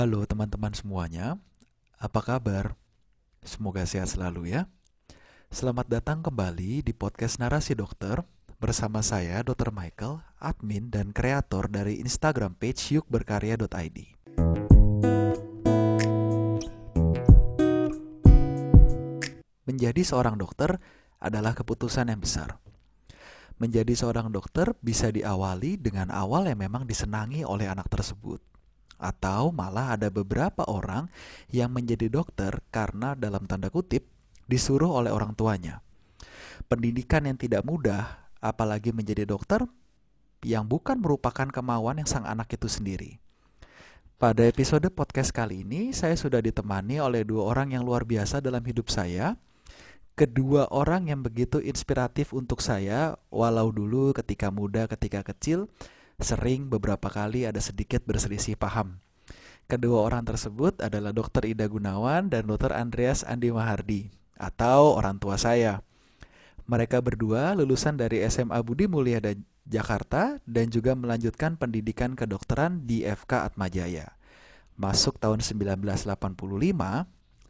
Halo teman-teman semuanya, apa kabar? Semoga sehat selalu ya. Selamat datang kembali di podcast Narasi Dokter bersama saya Dr. Michael, admin dan kreator dari Instagram page yukberkarya.id. Menjadi seorang dokter adalah keputusan yang besar. Menjadi seorang dokter bisa diawali dengan awal yang memang disenangi oleh anak tersebut atau malah ada beberapa orang yang menjadi dokter karena dalam tanda kutip disuruh oleh orang tuanya. Pendidikan yang tidak mudah, apalagi menjadi dokter yang bukan merupakan kemauan yang sang anak itu sendiri. Pada episode podcast kali ini, saya sudah ditemani oleh dua orang yang luar biasa dalam hidup saya. Kedua orang yang begitu inspiratif untuk saya, walau dulu ketika muda, ketika kecil, sering beberapa kali ada sedikit berselisih paham. Kedua orang tersebut adalah Dr. Ida Gunawan dan Dr. Andreas Andi Mahardi atau orang tua saya. Mereka berdua lulusan dari SMA Budi Mulia dan Jakarta dan juga melanjutkan pendidikan kedokteran di FK Atmajaya. Masuk tahun 1985,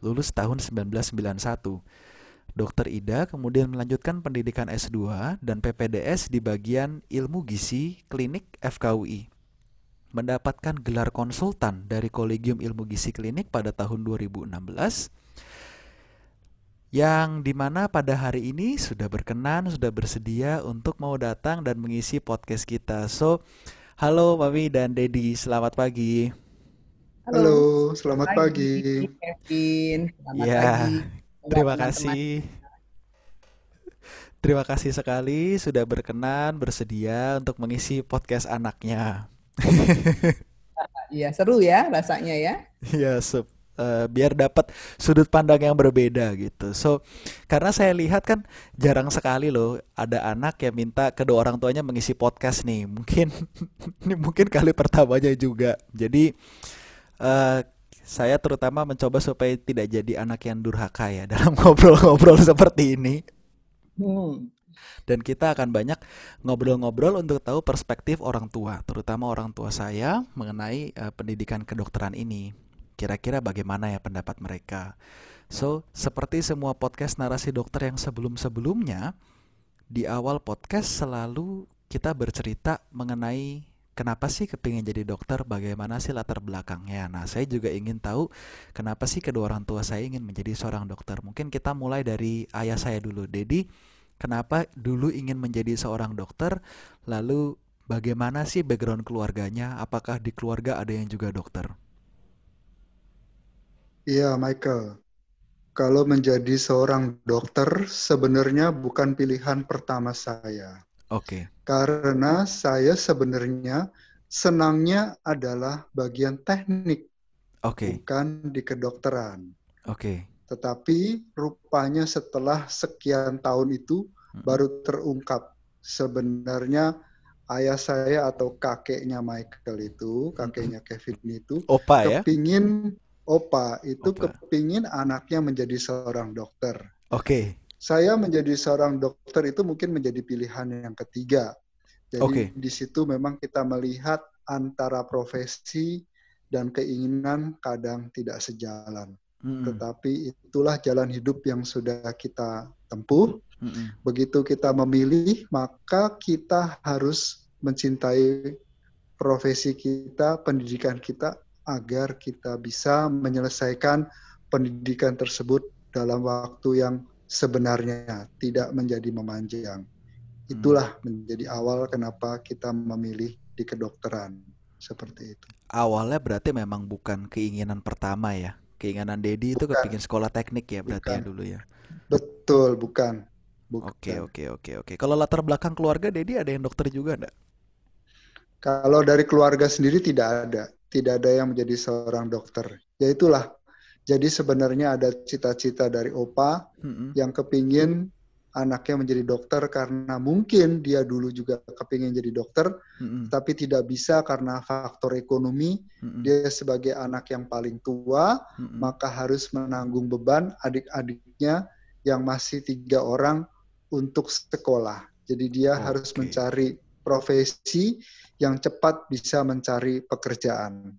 lulus tahun 1991 Dr. Ida kemudian melanjutkan pendidikan S2 dan PPDS di bagian ilmu gizi klinik FKUI. Mendapatkan gelar konsultan dari Kolegium Ilmu Gizi Klinik pada tahun 2016 yang di mana pada hari ini sudah berkenan, sudah bersedia untuk mau datang dan mengisi podcast kita. So, halo Mami dan Dedi, selamat pagi. Halo, halo selamat pagi. pagi. Kevin, selamat ya, pagi. Terima kasih. Terima kasih sekali sudah berkenan bersedia untuk mengisi podcast anaknya. Iya seru ya rasanya ya. Iya uh, biar dapat sudut pandang yang berbeda gitu. So karena saya lihat kan jarang sekali loh ada anak yang minta kedua orang tuanya mengisi podcast nih. Mungkin ini mungkin kali pertamanya juga. Jadi uh, saya terutama mencoba supaya tidak jadi anak yang durhaka ya dalam ngobrol-ngobrol seperti ini. Hmm. Dan kita akan banyak ngobrol-ngobrol untuk tahu perspektif orang tua, terutama orang tua saya mengenai uh, pendidikan kedokteran ini. Kira-kira bagaimana ya pendapat mereka? So, seperti semua podcast narasi dokter yang sebelum-sebelumnya, di awal podcast selalu kita bercerita mengenai kenapa sih kepingin jadi dokter, bagaimana sih latar belakangnya. Nah, saya juga ingin tahu kenapa sih kedua orang tua saya ingin menjadi seorang dokter. Mungkin kita mulai dari ayah saya dulu. Dedi, kenapa dulu ingin menjadi seorang dokter? Lalu bagaimana sih background keluarganya? Apakah di keluarga ada yang juga dokter? Iya, Michael. Kalau menjadi seorang dokter sebenarnya bukan pilihan pertama saya. Oke. Okay. Karena saya sebenarnya senangnya adalah bagian teknik. Okay. Bukan di kedokteran. Oke. Okay. Tetapi rupanya setelah sekian tahun itu hmm. baru terungkap sebenarnya ayah saya atau kakeknya Michael itu, kakeknya Kevin itu opa ya. Kepingin opa itu opa. kepingin anaknya menjadi seorang dokter. Oke. Okay saya menjadi seorang dokter itu mungkin menjadi pilihan yang ketiga. Jadi okay. di situ memang kita melihat antara profesi dan keinginan kadang tidak sejalan. Mm-hmm. Tetapi itulah jalan hidup yang sudah kita tempuh. Mm-hmm. Begitu kita memilih, maka kita harus mencintai profesi kita, pendidikan kita agar kita bisa menyelesaikan pendidikan tersebut dalam waktu yang sebenarnya tidak menjadi memanjang. Itulah hmm. menjadi awal kenapa kita memilih di kedokteran seperti itu. Awalnya berarti memang bukan keinginan pertama ya. Keinginan Dedi itu kepingin sekolah teknik ya berarti ya dulu ya. Betul, bukan. Oke, oke, oke, oke. Kalau latar belakang keluarga Dedi ada yang dokter juga enggak? Kalau dari keluarga sendiri tidak ada. Tidak ada yang menjadi seorang dokter. Ya itulah jadi sebenarnya ada cita-cita dari Opa mm-hmm. yang kepingin anaknya menjadi dokter karena mungkin dia dulu juga kepingin jadi dokter, mm-hmm. tapi tidak bisa karena faktor ekonomi. Mm-hmm. Dia sebagai anak yang paling tua, mm-hmm. maka harus menanggung beban adik-adiknya yang masih tiga orang untuk sekolah. Jadi dia okay. harus mencari profesi yang cepat bisa mencari pekerjaan.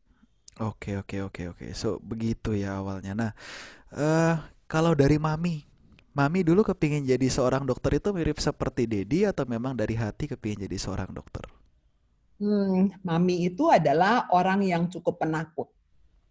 Oke, oke, oke, oke. So, begitu ya awalnya. Nah, uh, kalau dari Mami, Mami dulu kepingin jadi seorang dokter itu mirip seperti Dedi atau memang dari hati kepingin jadi seorang dokter? Hmm, Mami itu adalah orang yang cukup penakut.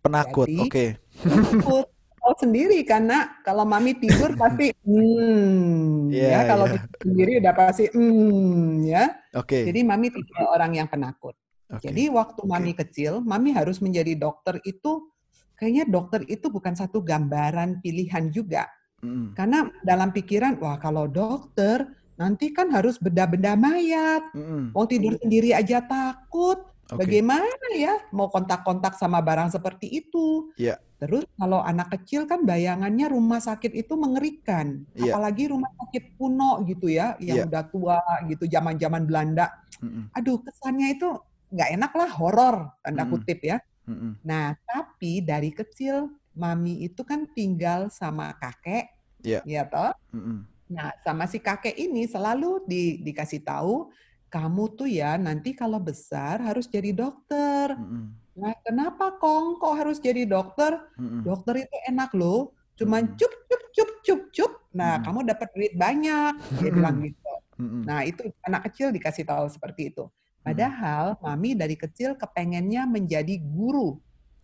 Penakut, oke. Okay. Penakut. Tahu sendiri karena kalau Mami tidur pasti hmm yeah, ya kalau yeah. sendiri udah pasti hmm ya. Oke. Okay. Jadi Mami tipe orang yang penakut. Okay. Jadi waktu Mami kecil, Mami harus menjadi dokter itu kayaknya dokter itu bukan satu gambaran pilihan juga Mm. Karena dalam pikiran, wah kalau dokter nanti kan harus benda-benda mayat, mm. mau tidur sendiri aja takut. Okay. Bagaimana ya mau kontak-kontak sama barang seperti itu? Yeah. Terus kalau anak kecil kan bayangannya rumah sakit itu mengerikan, yeah. apalagi rumah sakit kuno gitu ya, yang yeah. udah tua gitu, zaman-zaman Belanda. Mm -mm. Aduh kesannya itu nggak enak lah, horor tanda kutip ya. Mm -mm. Nah tapi dari kecil mami itu kan tinggal sama kakek, yeah. ya toh. Mm -hmm. Nah, sama si kakek ini selalu di, dikasih tahu, kamu tuh ya nanti kalau besar harus jadi dokter. Mm -hmm. Nah, kenapa kong kok harus jadi dokter? Mm -hmm. Dokter itu enak loh, cuman mm -hmm. cup cup cup cup cup. Nah, mm -hmm. kamu dapat duit banyak, dia bilang gitu. Mm -hmm. Nah, itu anak kecil dikasih tahu seperti itu. Padahal mami dari kecil kepengennya menjadi guru.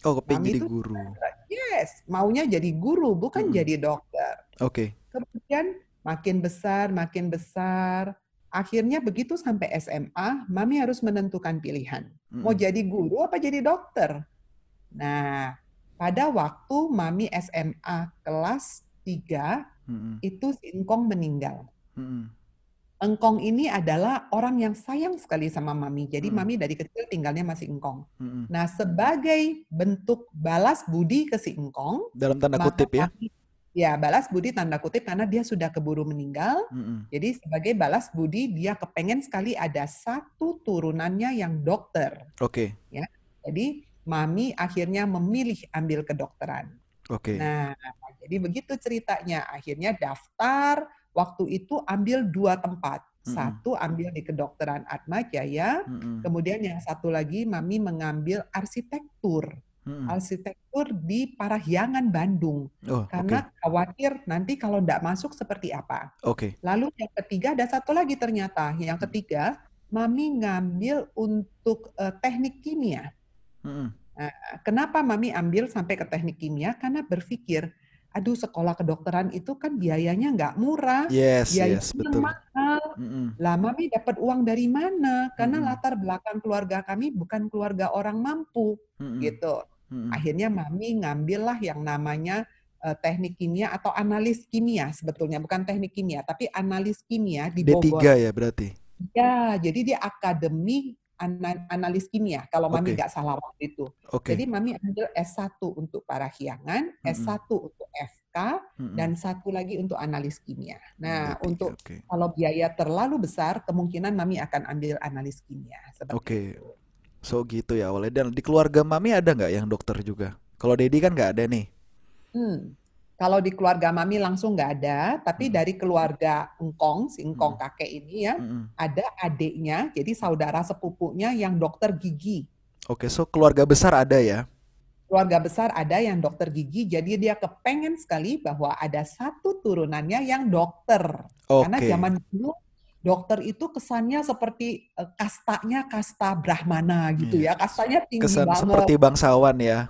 Oh, kepengen jadi guru. Yes, maunya jadi guru, bukan hmm. jadi dokter. Oke. Okay. Kemudian makin besar, makin besar. Akhirnya begitu sampai SMA, mami harus menentukan pilihan. Hmm. Mau jadi guru apa jadi dokter? Nah, pada waktu mami SMA kelas 3, hmm. itu si Engkong meninggal. Hmm. Engkong ini adalah orang yang sayang sekali sama Mami. Jadi hmm. Mami dari kecil tinggalnya masih Engkong. Hmm. Nah, sebagai bentuk balas budi ke si Engkong, dalam tanda kutip ya. Mami, ya, balas budi tanda kutip karena dia sudah keburu meninggal. Hmm. Jadi sebagai balas budi dia kepengen sekali ada satu turunannya yang dokter. Oke. Okay. Ya. Jadi Mami akhirnya memilih ambil kedokteran. Oke. Okay. Nah, jadi begitu ceritanya. Akhirnya daftar waktu itu ambil dua tempat. Satu ambil di kedokteran Atma Jaya, mm-hmm. kemudian yang satu lagi Mami mengambil arsitektur. Mm-hmm. Arsitektur di Parahyangan Bandung. Oh, Karena okay. khawatir nanti kalau tidak masuk seperti apa. Oke. Okay. Lalu yang ketiga ada satu lagi ternyata. Yang ketiga, Mami ngambil untuk uh, teknik kimia. Mm-hmm. Nah, kenapa Mami ambil sampai ke teknik kimia? Karena berpikir aduh sekolah kedokteran itu kan biayanya nggak murah, yes, biayanya yes, betul. mahal. Mm -hmm. Lah mami dapat uang dari mana? Karena mm -hmm. latar belakang keluarga kami bukan keluarga orang mampu, mm -hmm. gitu. Mm -hmm. Akhirnya mami ngambillah yang namanya uh, teknik kimia atau analis kimia sebetulnya bukan teknik kimia tapi analis kimia di Bogor. D3 ya berarti. Ya, jadi dia akademi analis kimia kalau mami nggak okay. salah waktu itu. Okay. Jadi mami ambil S1 untuk parahyangan, mm -hmm. S1 untuk FK, mm -hmm. dan satu lagi untuk analis kimia. Nah, okay. untuk okay. kalau biaya terlalu besar, kemungkinan mami akan ambil analis kimia. Oke. Okay. So gitu ya awalnya. Dan di keluarga mami ada nggak yang dokter juga? Kalau Dedi kan nggak ada nih. Hmm. Kalau di keluarga mami langsung nggak ada, tapi hmm. dari keluarga engkong, si engkong hmm. kakek ini ya, hmm. ada adiknya, jadi saudara sepupunya yang dokter gigi. Oke, so keluarga besar ada ya? Keluarga besar ada yang dokter gigi, jadi dia kepengen sekali bahwa ada satu turunannya yang dokter. Okay. Karena zaman dulu dokter itu kesannya seperti uh, kastanya kasta Brahmana gitu yeah. ya, kastanya tinggi Kesan banget. seperti bangsawan ya.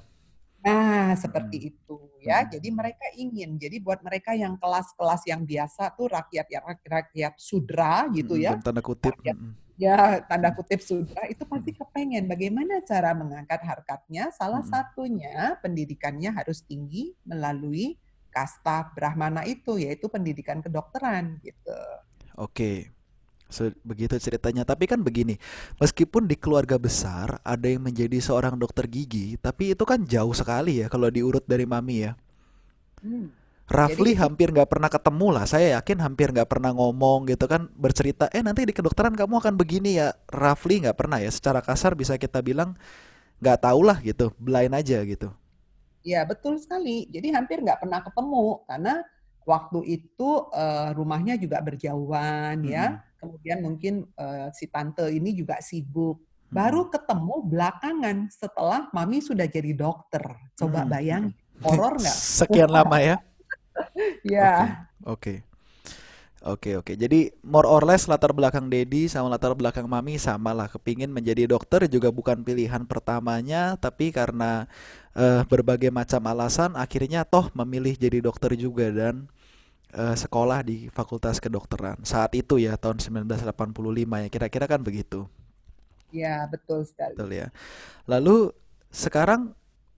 Nah, seperti hmm. itu ya. Hmm. Jadi mereka ingin. Jadi buat mereka yang kelas-kelas yang biasa tuh rakyat yang rakyat sudra gitu hmm, ya. Tanda kutip. Rakyat, hmm. Ya, tanda kutip sudra itu pasti hmm. kepengen bagaimana cara mengangkat harkatnya. Salah hmm. satunya pendidikannya harus tinggi melalui kasta Brahmana itu yaitu pendidikan kedokteran gitu. Oke. So, begitu ceritanya. Tapi kan begini, meskipun di keluarga besar ada yang menjadi seorang dokter gigi, tapi itu kan jauh sekali ya kalau diurut dari mami ya. Hmm. Rafli Jadi, hampir nggak pernah ketemu lah. Saya yakin hampir nggak pernah ngomong gitu kan bercerita. Eh nanti di kedokteran kamu akan begini ya. Rafli nggak pernah ya. Secara kasar bisa kita bilang nggak tahu lah gitu, blind aja gitu. Ya betul sekali. Jadi hampir nggak pernah ketemu karena waktu itu uh, rumahnya juga berjauhan ya. hmm. ya kemudian mungkin uh, si tante ini juga sibuk. baru ketemu belakangan setelah mami sudah jadi dokter. Coba bayang, horor nggak? Sekian lama ya? ya. Oke. Okay. Oke oke, jadi more or less latar belakang Dedi sama latar belakang Mami sama lah. Kepingin menjadi dokter juga bukan pilihan pertamanya, tapi karena uh, berbagai macam alasan, akhirnya toh memilih jadi dokter juga dan uh, sekolah di Fakultas Kedokteran. Saat itu ya tahun 1985 ya, kira-kira kan begitu. Ya betul sekali. Betul ya. Lalu sekarang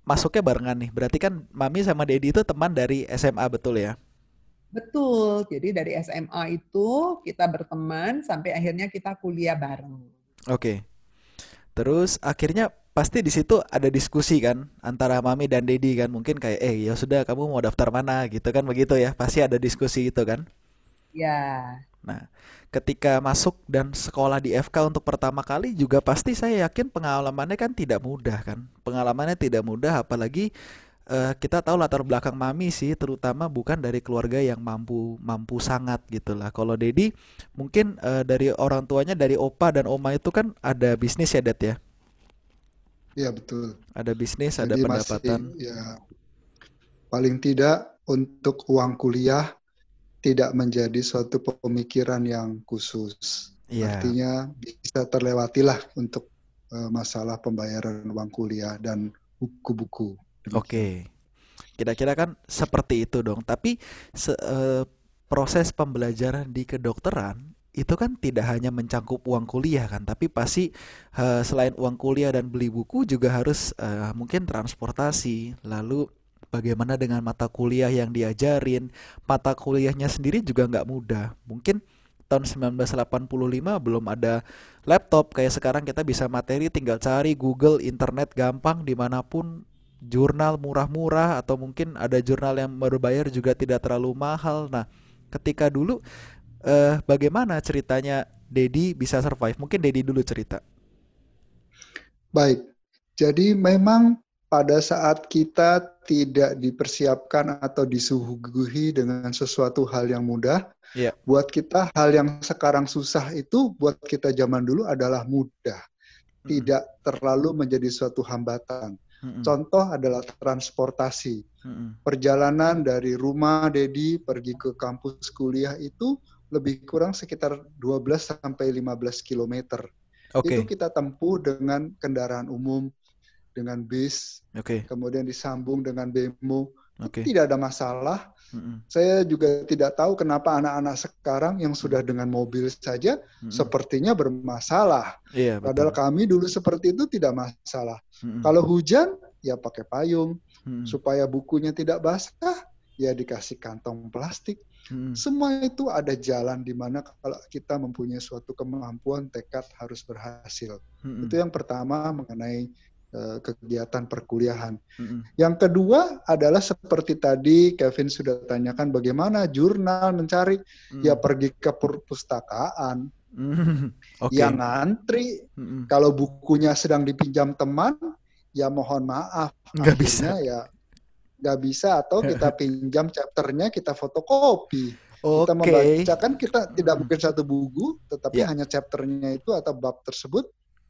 masuknya barengan nih, berarti kan Mami sama Dedi itu teman dari SMA betul ya? Betul. Jadi dari SMA itu kita berteman sampai akhirnya kita kuliah bareng. Oke. Terus akhirnya pasti di situ ada diskusi kan antara Mami dan Dedi kan mungkin kayak eh ya sudah kamu mau daftar mana gitu kan begitu ya. Pasti ada diskusi itu kan? Ya. Nah, ketika masuk dan sekolah di FK untuk pertama kali juga pasti saya yakin pengalamannya kan tidak mudah kan. Pengalamannya tidak mudah apalagi uh, kita tahu latar belakang mami sih terutama bukan dari keluarga yang mampu mampu sangat gitu lah. Kalau Dedi mungkin uh, dari orang tuanya dari opa dan oma itu kan ada bisnis ya Dad ya? Iya betul. Ada bisnis, Jadi ada pendapatan. Masih, ya paling tidak untuk uang kuliah tidak menjadi suatu pemikiran yang khusus. Ya. Artinya bisa terlewatilah untuk uh, masalah pembayaran uang kuliah dan buku-buku. Oke. Kira-kira kan seperti itu dong. Tapi se uh, proses pembelajaran di kedokteran itu kan tidak hanya mencangkup uang kuliah kan, tapi pasti uh, selain uang kuliah dan beli buku juga harus uh, mungkin transportasi, lalu bagaimana dengan mata kuliah yang diajarin, mata kuliahnya sendiri juga nggak mudah. Mungkin tahun 1985 belum ada laptop kayak sekarang kita bisa materi tinggal cari Google, internet gampang di mana pun jurnal murah-murah atau mungkin ada jurnal yang berbayar juga tidak terlalu mahal. Nah, ketika dulu eh, bagaimana ceritanya Dedi bisa survive? Mungkin Dedi dulu cerita. Baik, jadi memang pada saat kita tidak dipersiapkan atau disuguhi dengan sesuatu hal yang mudah, yeah. buat kita hal yang sekarang susah itu buat kita zaman dulu adalah mudah, tidak terlalu menjadi suatu hambatan. hmm Contoh adalah transportasi. hmm Perjalanan dari rumah Dedi pergi ke kampus kuliah itu lebih kurang sekitar 12 sampai 15 km. Okay. Itu kita tempuh dengan kendaraan umum, dengan bis, okay. kemudian disambung dengan bemo. Okay. Tidak ada masalah. Mm-hmm. Saya juga tidak tahu kenapa anak-anak sekarang yang sudah dengan mobil saja mm-hmm. sepertinya bermasalah. Iya, Padahal kami dulu seperti itu tidak masalah. Mm-hmm. Kalau hujan ya pakai payung mm-hmm. supaya bukunya tidak basah ya dikasih kantong plastik. Hmm. Semua itu ada jalan di mana kalau kita mempunyai suatu kemampuan tekad harus berhasil. Hmm. Itu yang pertama mengenai Eh, kegiatan perkuliahan. Mm-hmm. Yang kedua adalah seperti tadi Kevin sudah tanyakan bagaimana jurnal mencari mm. ya pergi ke perpustakaan. Mm. Okay. Yang ngantri mm-hmm. kalau bukunya sedang dipinjam teman ya mohon maaf nggak bisa ya nggak bisa atau kita pinjam chapternya kita fotokopi. Okay. Kita membaca kan kita tidak mungkin satu buku, tetapi yeah. hanya chapternya itu atau bab tersebut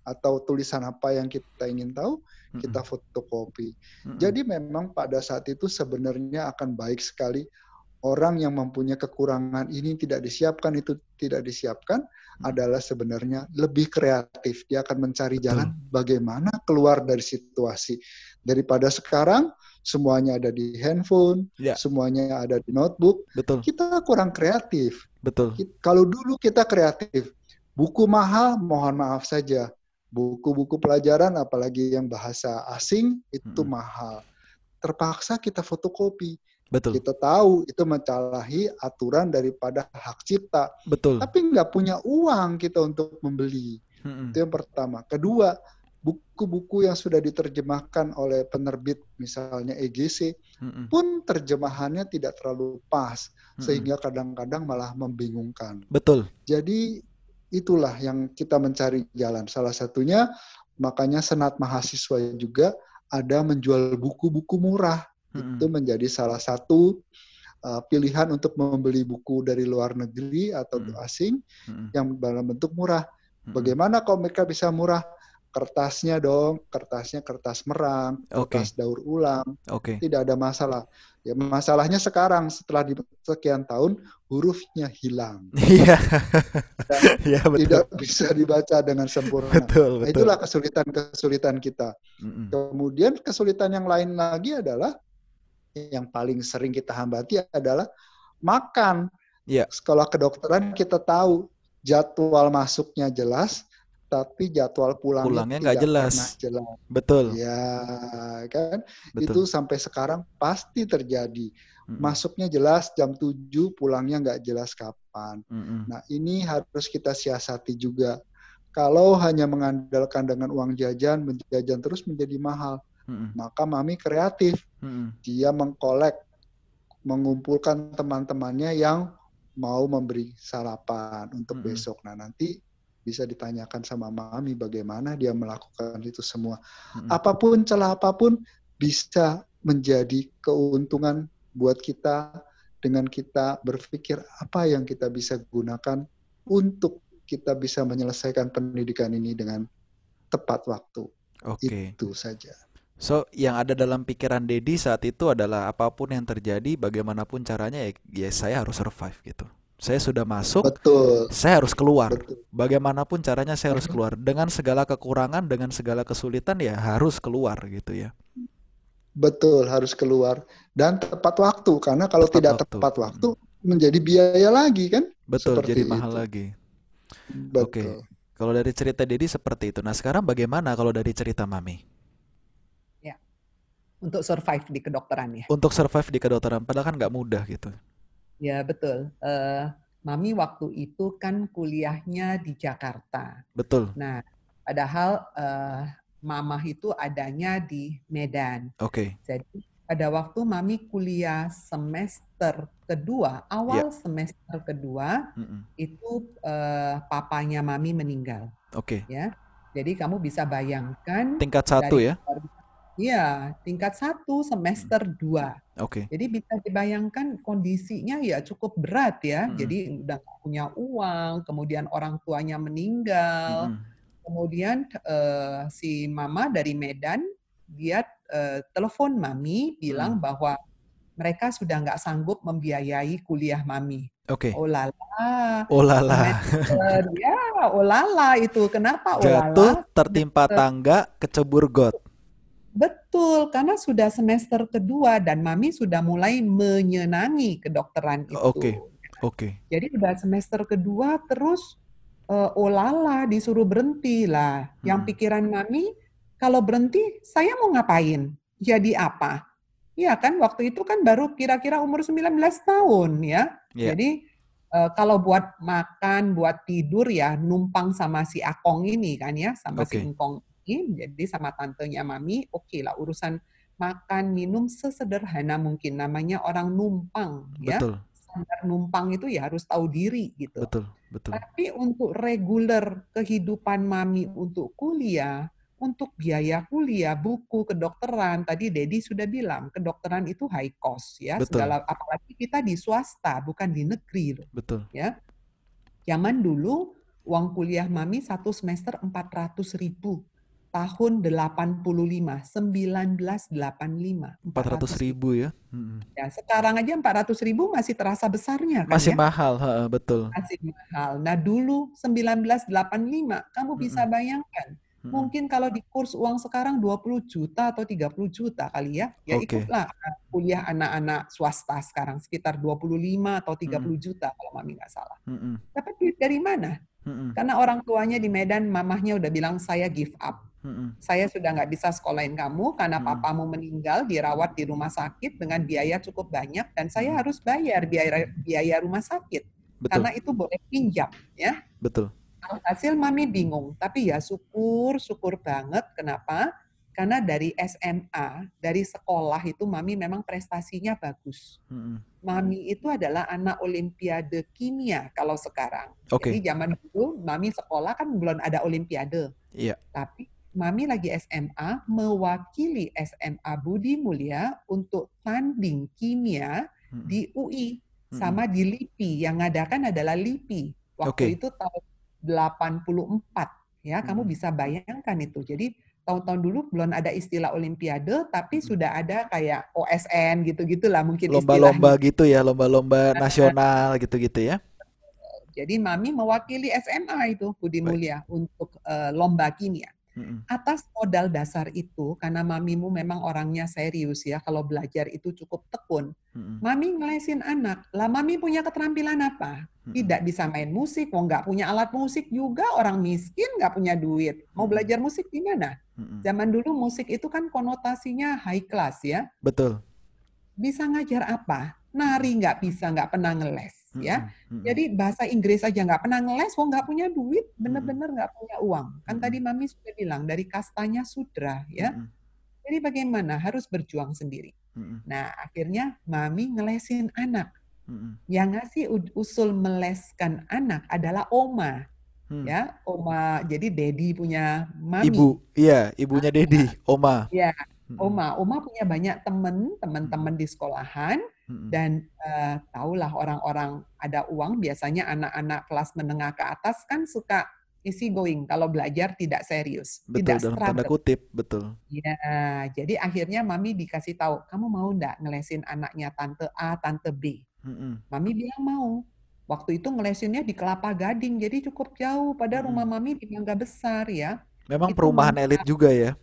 atau tulisan apa yang kita ingin tahu, mm-hmm. kita fotokopi. Mm-hmm. Jadi memang pada saat itu sebenarnya akan baik sekali orang yang mempunyai kekurangan ini tidak disiapkan itu tidak disiapkan mm-hmm. adalah sebenarnya lebih kreatif. Dia akan mencari jalan bagaimana keluar dari situasi. Daripada sekarang semuanya ada di handphone, ya. semuanya ada di notebook. Betul. Kita kurang kreatif. Betul. Kalau dulu kita kreatif, buku mahal mohon maaf saja buku-buku pelajaran apalagi yang bahasa asing itu hmm. mahal. Terpaksa kita fotokopi. Betul. Kita tahu itu mencalahi aturan daripada hak cipta. Betul. Tapi nggak punya uang kita untuk membeli. Hmm. Itu yang pertama. Kedua, buku-buku yang sudah diterjemahkan oleh penerbit misalnya EGC hmm. pun terjemahannya tidak terlalu pas hmm. sehingga kadang-kadang malah membingungkan. Betul. Jadi itulah yang kita mencari jalan. Salah satunya makanya senat mahasiswa juga ada menjual buku-buku murah. Hmm. Itu menjadi salah satu uh, pilihan untuk membeli buku dari luar negeri atau hmm. asing hmm. yang dalam bentuk murah. Bagaimana kalau mereka bisa murah? Kertasnya dong, kertasnya kertas merang, kertas okay. daur ulang, okay. tidak ada masalah. Ya masalahnya sekarang setelah di sekian tahun hurufnya hilang. Iya. ya, betul. Tidak bisa dibaca dengan sempurna. Betul, betul. Nah, itulah kesulitan-kesulitan kita. Mm -mm. Kemudian kesulitan yang lain lagi adalah yang paling sering kita hambati adalah makan. Yeah. Sekolah kedokteran kita tahu jadwal masuknya jelas, tapi jadwal pulangnya, pulangnya nggak jelas. jelas. Betul. Ya kan, Betul. itu sampai sekarang pasti terjadi. Mm-mm. Masuknya jelas jam 7, pulangnya nggak jelas kapan. Mm-mm. Nah ini harus kita siasati juga. Kalau hanya mengandalkan dengan uang jajan, menjajan terus menjadi mahal. Mm-mm. Maka mami kreatif. Mm-mm. Dia mengkolek, mengumpulkan teman-temannya yang mau memberi sarapan untuk mm-hmm. besok. Nah nanti bisa ditanyakan sama mami bagaimana dia melakukan itu semua. Hmm. Apa pun celah apa pun bisa menjadi keuntungan buat kita dengan kita berpikir apa yang kita bisa gunakan untuk kita bisa menyelesaikan pendidikan ini dengan tepat waktu. Oke. Okay. Itu saja. So, yang ada dalam pikiran Dedi saat itu adalah apa pun yang terjadi, bagaimanapun caranya ya, ya saya harus survive gitu. Saya sudah masuk, Betul. saya harus keluar. Betul. Bagaimanapun caranya saya harus keluar. Dengan segala kekurangan, dengan segala kesulitan ya harus keluar gitu ya. Betul, harus keluar dan tepat waktu karena kalau tepat tidak waktu. tepat waktu menjadi biaya lagi kan? Betul, seperti jadi mahal itu. lagi. Betul. Oke. Kalau dari cerita Dedi seperti itu. Nah, sekarang bagaimana kalau dari cerita Mami? Ya. Untuk survive di kedokteran ya. Untuk survive di kedokteran padahal kan nggak mudah gitu. Ya betul. Uh, Mami waktu itu kan kuliahnya di Jakarta. Betul. Nah, padahal uh, Mama itu adanya di Medan. Oke. Okay. Jadi pada waktu Mami kuliah semester kedua, awal yeah. semester kedua, mm -mm. itu uh, papanya Mami meninggal. Oke. Okay. Ya. Jadi kamu bisa bayangkan tingkat satu ya? Iya, tingkat satu semester hmm. dua. Oke. Okay. Jadi bisa dibayangkan kondisinya ya cukup berat ya. Hmm. Jadi udah punya uang, kemudian orang tuanya meninggal, hmm. kemudian uh, si mama dari Medan dia uh, telepon mami bilang hmm. bahwa mereka sudah nggak sanggup membiayai kuliah mami. Oke. Okay. Oh lala. Oh lala. ya, oh lala itu. Kenapa oh Jatuh, tertimpa tangga, kecebur got. Betul, karena sudah semester kedua dan Mami sudah mulai menyenangi kedokteran itu. Oke, okay. oke. Okay. Jadi udah semester kedua terus uh, olala disuruh berhenti lah. Hmm. Yang pikiran Mami, kalau berhenti saya mau ngapain? Jadi apa? Ya kan waktu itu kan baru kira-kira umur 19 tahun ya. Yeah. Jadi uh, kalau buat makan, buat tidur ya numpang sama si Akong ini kan ya, sama okay. si Engkong jadi sama tantenya mami, oke okay lah urusan makan minum sesederhana mungkin namanya orang numpang ya. betul. Standar numpang itu ya harus tahu diri gitu. Betul, betul. Tapi untuk reguler kehidupan mami untuk kuliah, untuk biaya kuliah, buku, kedokteran, tadi Dedi sudah bilang, kedokteran itu high cost ya, Betul. segala apalagi kita di swasta, bukan di negeri loh. Betul. Ya. Zaman dulu uang kuliah mami satu semester 400 ribu tahun 85, 1985. 400 ribu ya? Ya, sekarang aja 400 ribu masih terasa besarnya kan Masih ya? mahal, betul. Masih mahal. Nah dulu 1985, kamu bisa bayangkan. Mungkin kalau di kurs uang sekarang 20 juta atau 30 juta kali ya. Ya okay. ikutlah kuliah anak-anak swasta sekarang sekitar 25 atau 30 hmm. juta kalau mami nggak salah. Hmm. Tapi dari mana? Hmm. Karena orang tuanya di Medan, mamahnya udah bilang saya give up Hmm. Saya sudah nggak bisa sekolahin kamu karena hmm. papamu meninggal dirawat di rumah sakit dengan biaya cukup banyak dan saya harus bayar biaya biaya rumah sakit Betul. karena itu boleh pinjam ya. Betul. Hasil mami bingung, tapi ya syukur syukur banget. Kenapa? Karena dari SMA, dari sekolah itu mami memang prestasinya bagus. Hmm. Mami itu adalah anak olimpiade kimia kalau sekarang. Okay. Jadi zaman dulu mami sekolah kan belum ada olimpiade. Iya. Tapi Mami lagi SMA mewakili SMA Budi Mulia untuk tanding kimia hmm. di UI sama hmm. di LIPI. Yang ngadakan adalah LIPI. Waktu okay. itu tahun 84 Ya, kamu Hmm. bisa bayangkan itu. Jadi tahun-tahun dulu belum ada istilah olimpiade, tapi Hmm. sudah ada kayak OSN gitu-gitulah mungkin Lomba-lomba gitu ya, lomba-lomba nasional gitu-gitu ya. Jadi Mami mewakili SMA itu Budi Baik. Mulia untuk eh, lomba kimia. Atas modal dasar itu, karena mamimu memang orangnya serius ya, kalau belajar itu cukup tekun. Mm-mm. Mami ngelesin anak. Lah mami punya keterampilan apa? Mm-mm. Tidak bisa main musik, mau nggak punya alat musik juga, orang miskin nggak punya duit. Mau belajar musik di mana? Zaman dulu musik itu kan konotasinya high class ya. Betul. Bisa ngajar apa? Nari nggak bisa, nggak pernah ngeles ya. Mm-mm. Jadi bahasa Inggris aja nggak pernah ngeles, wong nggak punya duit, bener-bener nggak punya uang. Kan tadi Mami sudah bilang dari kastanya sudra ya. Mm-mm. Jadi bagaimana? Harus berjuang sendiri. Mm-mm. Nah akhirnya Mami ngelesin anak. Mm-mm. Yang ngasih usul meleskan anak adalah Oma Hmm. ya. Oma jadi Dedi punya Mami. Ibu, iya, ibunya Dedi, Oma. Ya, Mm-mm. Oma. Oma punya banyak teman, teman-teman di sekolahan Dan eh, tahulah orang-orang ada uang biasanya anak-anak kelas menengah ke atas kan suka easy going kalau belajar tidak serius, Betul tidak dalam tanda struggle. kutip, betul. Ya, jadi akhirnya mami dikasih tahu, kamu mau ndak ngelesin anaknya tante A, tante B? Mm-mm. Mami bilang mau. Waktu itu ngelesinnya di Kelapa Gading, jadi cukup jauh. Pada Mm-mm. rumah mami di Mangga Besar ya. Memang Itu perumahan elit juga ya.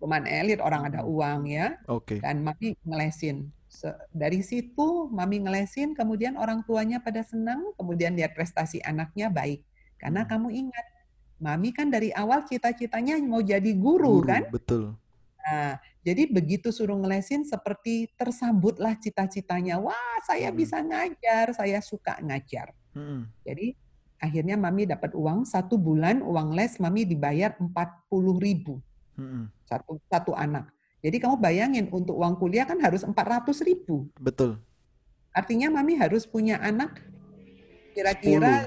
cuman elit, orang ada uang ya. Oke. Dan mami ngelesin. Dari situ mami ngelesin, kemudian orang tuanya pada senang, kemudian lihat prestasi anaknya baik. Karena Mm-mm. kamu ingat, mami kan dari awal cita-citanya mau jadi guru Guru, kan? betul. Nah, jadi begitu suruh ngelesin seperti tersambutlah cita-citanya. Wah, saya Mm-mm. bisa ngajar, saya suka ngajar. Mm-mm. Jadi akhirnya mami dapat uang satu bulan uang les mami dibayar 40 ribu Mm-mm. satu satu anak. Jadi kamu bayangin untuk uang kuliah kan harus 400 ribu. Betul. Artinya mami harus punya anak kira-kira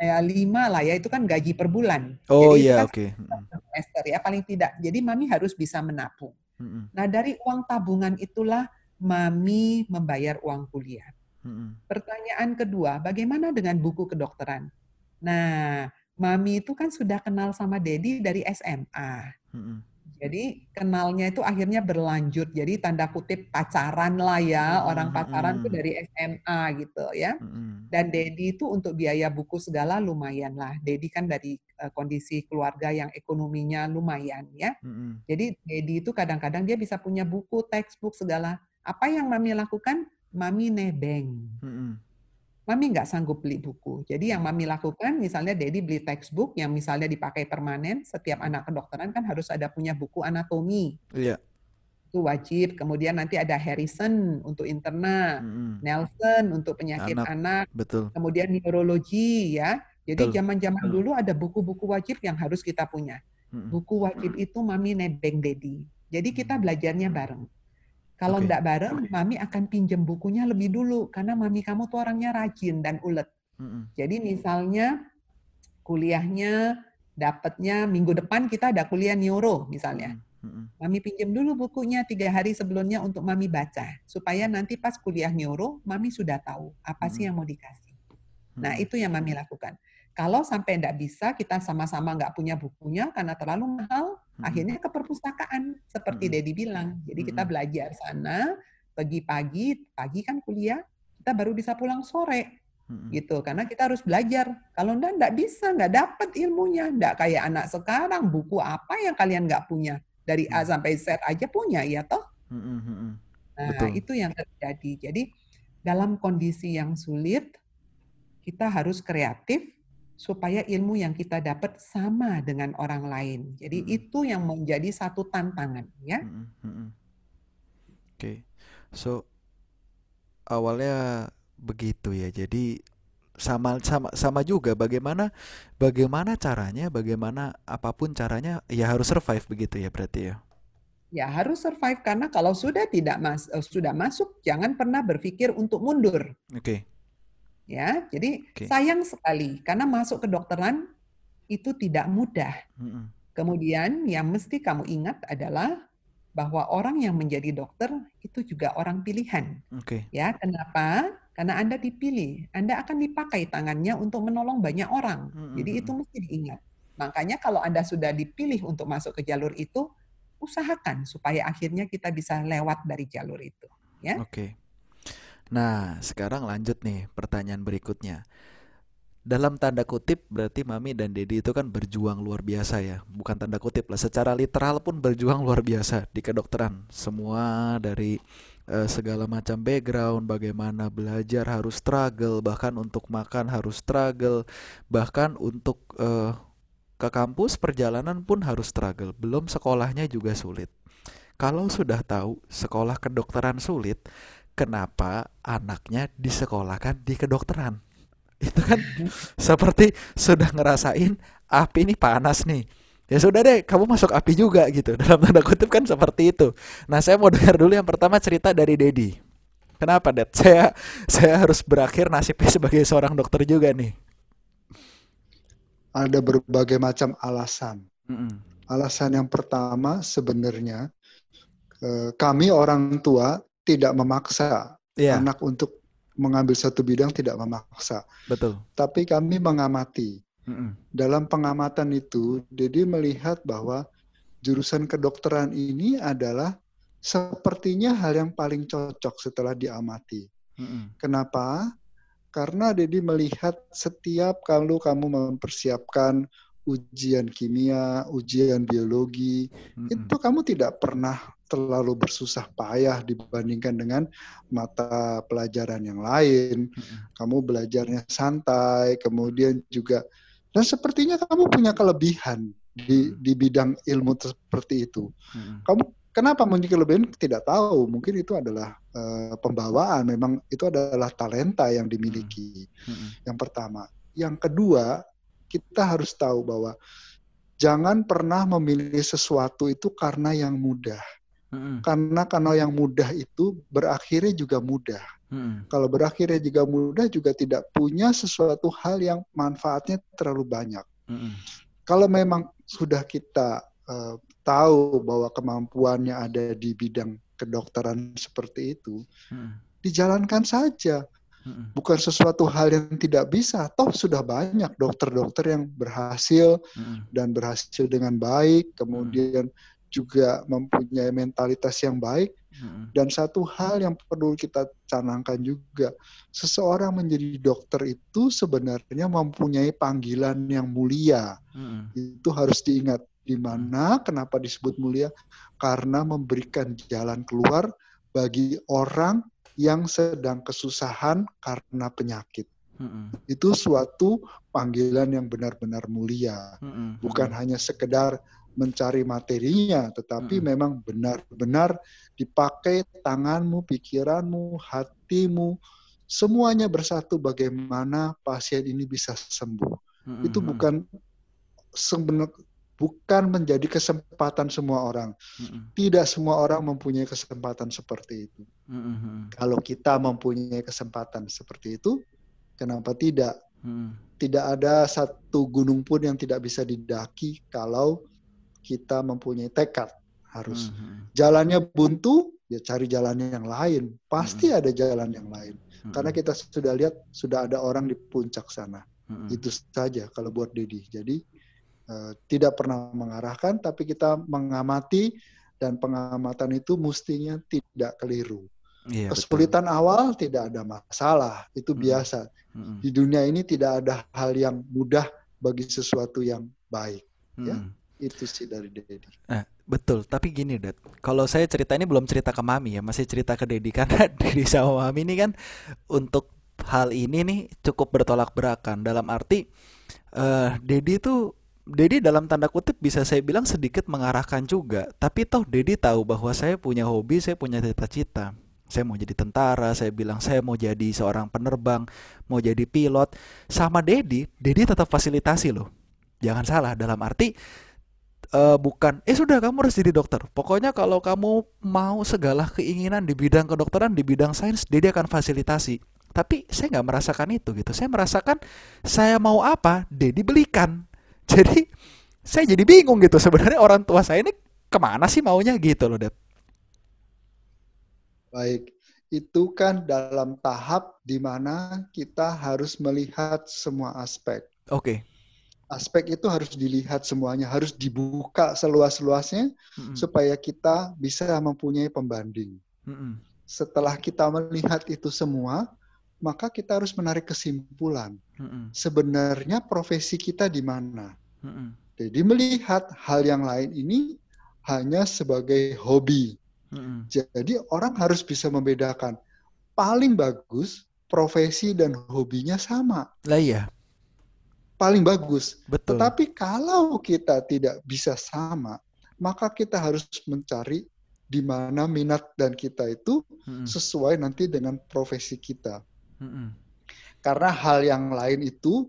ya, lima lah ya itu kan gaji per bulan. Oh iya, kan oke. Mm-mm. satu semester ya paling tidak. Jadi mami harus bisa menabung. Mm-mm. Nah dari uang tabungan itulah mami membayar uang kuliah. Mm-mm. Pertanyaan kedua, bagaimana dengan buku kedokteran? Nah, mami itu kan sudah kenal sama Dedi dari SMA. Mm-mm. Jadi kenalnya itu akhirnya berlanjut. Jadi tanda kutip pacaran lah ya, Mm-mm, orang pacaran tuh mm-mm. dari SMA gitu ya. Mm-mm. Dan Dedi itu untuk biaya buku segala lumayan lah. Dedi kan dari eh, kondisi keluarga yang ekonominya lumayan ya. Jadi Dedi itu kadang-kadang dia bisa punya buku, textbook segala. Apa yang mami lakukan? Mami nebeng. Mami nggak sanggup beli buku. Jadi yang Mami lakukan, misalnya Dedi beli textbook yang misalnya dipakai permanen, setiap anak kedokteran kan harus ada punya buku anatomi. Iya. Itu wajib. Kemudian nanti ada Harrison untuk interna, Mm-mm. Nelson untuk penyakit Anak. anak, Betul. kemudian neurologi ya. Jadi zaman-zaman dulu ada buku-buku wajib yang harus kita punya. Mm-mm. Buku wajib itu Mami nebeng Dedi. Jadi kita belajarnya bareng. Kalau enggak bareng, Mami akan pinjem bukunya lebih dulu karena Mami kamu tuh orangnya rajin dan ulet. Mm-mm. Jadi misalnya kuliahnya dapatnya minggu depan kita ada kuliah neuro misalnya. Mm-mm. Mami pinjam dulu bukunya tiga hari sebelumnya untuk Mami baca. Supaya nanti pas kuliah neuro, Mami sudah tahu apa sih yang mau dikasih. Nah itu yang Mami lakukan. Kalau sampai enggak bisa, kita sama-sama nggak punya bukunya karena terlalu mahal. Akhirnya ke perpustakaan seperti Mm-mm. Dedi bilang. Jadi kita Mm-mm. belajar sana, pergi pagi, pagi kan kuliah, kita baru bisa pulang sore Mm-mm. gitu karena kita harus belajar kalau enggak enggak bisa enggak dapat ilmunya enggak kayak anak sekarang buku apa yang kalian enggak punya dari A Hmm. sampai Z aja punya ya toh nah Betul. itu yang terjadi jadi dalam kondisi yang sulit kita harus kreatif supaya ilmu yang kita dapat sama dengan orang lain jadi Mm-mm. itu yang menjadi satu tantangan ya Mm-mm. Mm-mm. Oke. So awalnya begitu ya. Jadi sama sama sama juga bagaimana bagaimana caranya, bagaimana apa pun caranya ya harus survive begitu ya berarti ya. ya harus survive karena kalau sudah tidak mas eh, sudah masuk jangan pernah berpikir untuk mundur Oke. Ya. Jadi Oke. sayang sekali karena masuk kedokteran itu tidak mudah. Mm-mm. Kemudian yang mesti kamu ingat adalah bahwa orang yang menjadi dokter itu juga orang pilihan. Oke. Ya, kenapa? Karena Anda dipilih, Anda akan dipakai tangannya untuk menolong banyak orang. Mm-mm. Jadi itu mesti diingat. Makanya kalau Anda sudah dipilih untuk masuk ke jalur itu, usahakan supaya akhirnya kita bisa lewat dari jalur itu. Ya. Oke. Nah, sekarang lanjut nih pertanyaan berikutnya. Dalam tanda kutip berarti Mami dan Dedi itu kan berjuang luar biasa ya. Bukan tanda kutip lah, secara literal pun berjuang luar biasa di kedokteran. Semua dari uh, segala macam background, bagaimana belajar harus struggle, bahkan untuk makan harus struggle, bahkan untuk uh, ke kampus perjalanan pun harus struggle. Belum sekolahnya juga sulit. Kalau sudah tahu sekolah kedokteran sulit, kenapa anaknya disekolahkan di kedokteran? itu kan seperti sudah ngerasain api ini panas nih. Ya sudah deh kamu masuk api juga gitu. Dalam tanda kutip kan seperti itu. Nah saya mau dengar dulu yang pertama cerita dari Dedi. Kenapa Dad? Saya saya harus berakhir nasibnya sebagai seorang dokter juga nih. Ada berbagai macam alasan. Alasan yang pertama sebenarnya eh, kami orang tua tidak memaksa yeah. anak untuk mengambil satu bidang tidak memaksa. Betul. Tapi kami mengamati. Mm-mm. Dalam pengamatan itu, Dedi melihat bahwa jurusan kedokteran ini adalah sepertinya hal yang paling cocok setelah diamati. Mm-mm. Kenapa? Karena Dedi melihat setiap kalau kamu mempersiapkan ujian kimia, ujian biologi, mm-hmm. itu kamu tidak pernah terlalu bersusah payah dibandingkan dengan mata pelajaran yang lain. Kamu belajarnya santai, kemudian juga dan sepertinya kamu punya kelebihan di di bidang ilmu seperti itu. Kamu kenapa punya kelebihan? Tidak tahu, mungkin itu adalah uh, pembawaan, memang itu adalah talenta yang dimiliki. Yang pertama, yang kedua kita harus tahu bahwa jangan pernah memilih sesuatu itu karena yang mudah. Mm-hmm. Karena karena yang mudah itu berakhirnya juga mudah. Mm-hmm. Kalau berakhirnya juga mudah juga tidak punya sesuatu hal yang manfaatnya terlalu banyak. Mm-hmm. Kalau memang sudah kita uh, tahu bahwa kemampuannya ada di bidang kedokteran seperti itu, mm-hmm. dijalankan saja bukan sesuatu hal yang tidak bisa. Toh sudah banyak dokter-dokter yang berhasil dan berhasil dengan baik, kemudian juga mempunyai mentalitas yang baik. Dan satu hal yang perlu kita canangkan juga, seseorang menjadi dokter itu sebenarnya mempunyai panggilan yang mulia. Itu harus diingat. Di mana kenapa disebut mulia? Karena memberikan jalan keluar bagi orang yang sedang kesusahan karena penyakit. Mm-hmm. Itu suatu panggilan yang benar-benar mulia, mm-hmm. bukan hanya sekedar mencari materinya, tetapi mm-hmm. memang benar-benar dipakai tanganmu, pikiranmu, hatimu, semuanya bersatu bagaimana pasien ini bisa sembuh. Mm-hmm. Itu bukan sebenar bukan menjadi kesempatan semua orang. Mm-hmm. Tidak semua orang mempunyai kesempatan seperti itu. Mm-hmm. Kalau kita mempunyai kesempatan seperti itu, kenapa tidak? Mm. Tidak ada satu gunung pun yang tidak bisa didaki kalau kita mempunyai tekad. Harus mm-hmm. jalannya buntu, ya cari jalan yang lain. Pasti mm-hmm. ada jalan yang lain. Mm-hmm. Karena kita sudah lihat sudah ada orang di puncak sana. Mm-hmm. Itu saja kalau buat Dedi. Jadi Eh, tidak pernah mengarahkan, tapi kita mengamati dan pengamatan itu mestinya tidak keliru. Iya, Kesulitan betul. awal tidak ada masalah, itu hmm. biasa. Hmm. Di dunia ini tidak ada hal yang mudah bagi sesuatu yang baik. Ya. Hmm. Ya, itu sih dari Dedi. Nah, betul. Tapi gini, Dad. Kalau saya cerita ini belum cerita ke Mami ya, masih cerita ke Dedi karena Dedi sama Mami ini kan untuk hal ini nih cukup bertolak belakang. Dalam arti, uh, Dedi tuh Dedi dalam tanda kutip bisa saya bilang sedikit mengarahkan juga. Tapi toh Dedi tahu bahwa saya punya hobi, saya punya cita-cita. Saya mau jadi tentara, saya bilang saya mau jadi seorang penerbang, mau jadi pilot. Sama Dedi, Dedi tetap fasilitasi loh. Jangan salah dalam arti uh, bukan eh sudah kamu harus jadi dokter. Pokoknya kalau kamu mau segala keinginan di bidang kedokteran, di bidang sains, Dedi akan fasilitasi. Tapi saya nggak merasakan itu gitu. Saya merasakan saya mau apa, Dedi belikan jadi saya jadi bingung gitu sebenarnya orang tua saya ini ke mana sih maunya gitu loh Dad. Baik, itu kan dalam tahap di mana kita harus melihat semua aspek. Oke. Okay. Aspek itu harus dilihat semuanya, harus dibuka seluas-luasnya mm-hmm. supaya kita bisa mempunyai pembanding. Mm-hmm. Setelah kita melihat itu semua, maka kita harus menarik kesimpulan. Mm-hmm. Sebenarnya profesi kita di mana? Mm-hmm. Jadi melihat hal yang lain ini hanya sebagai hobi. Mm-hmm. Jadi orang harus bisa membedakan. Paling bagus profesi dan hobinya sama. Lah iya paling bagus. Betul. Tetapi kalau kita tidak bisa sama, maka kita harus mencari di mana minat dan kita itu hmm. sesuai nanti dengan profesi kita. Hmm. Karena hal yang lain itu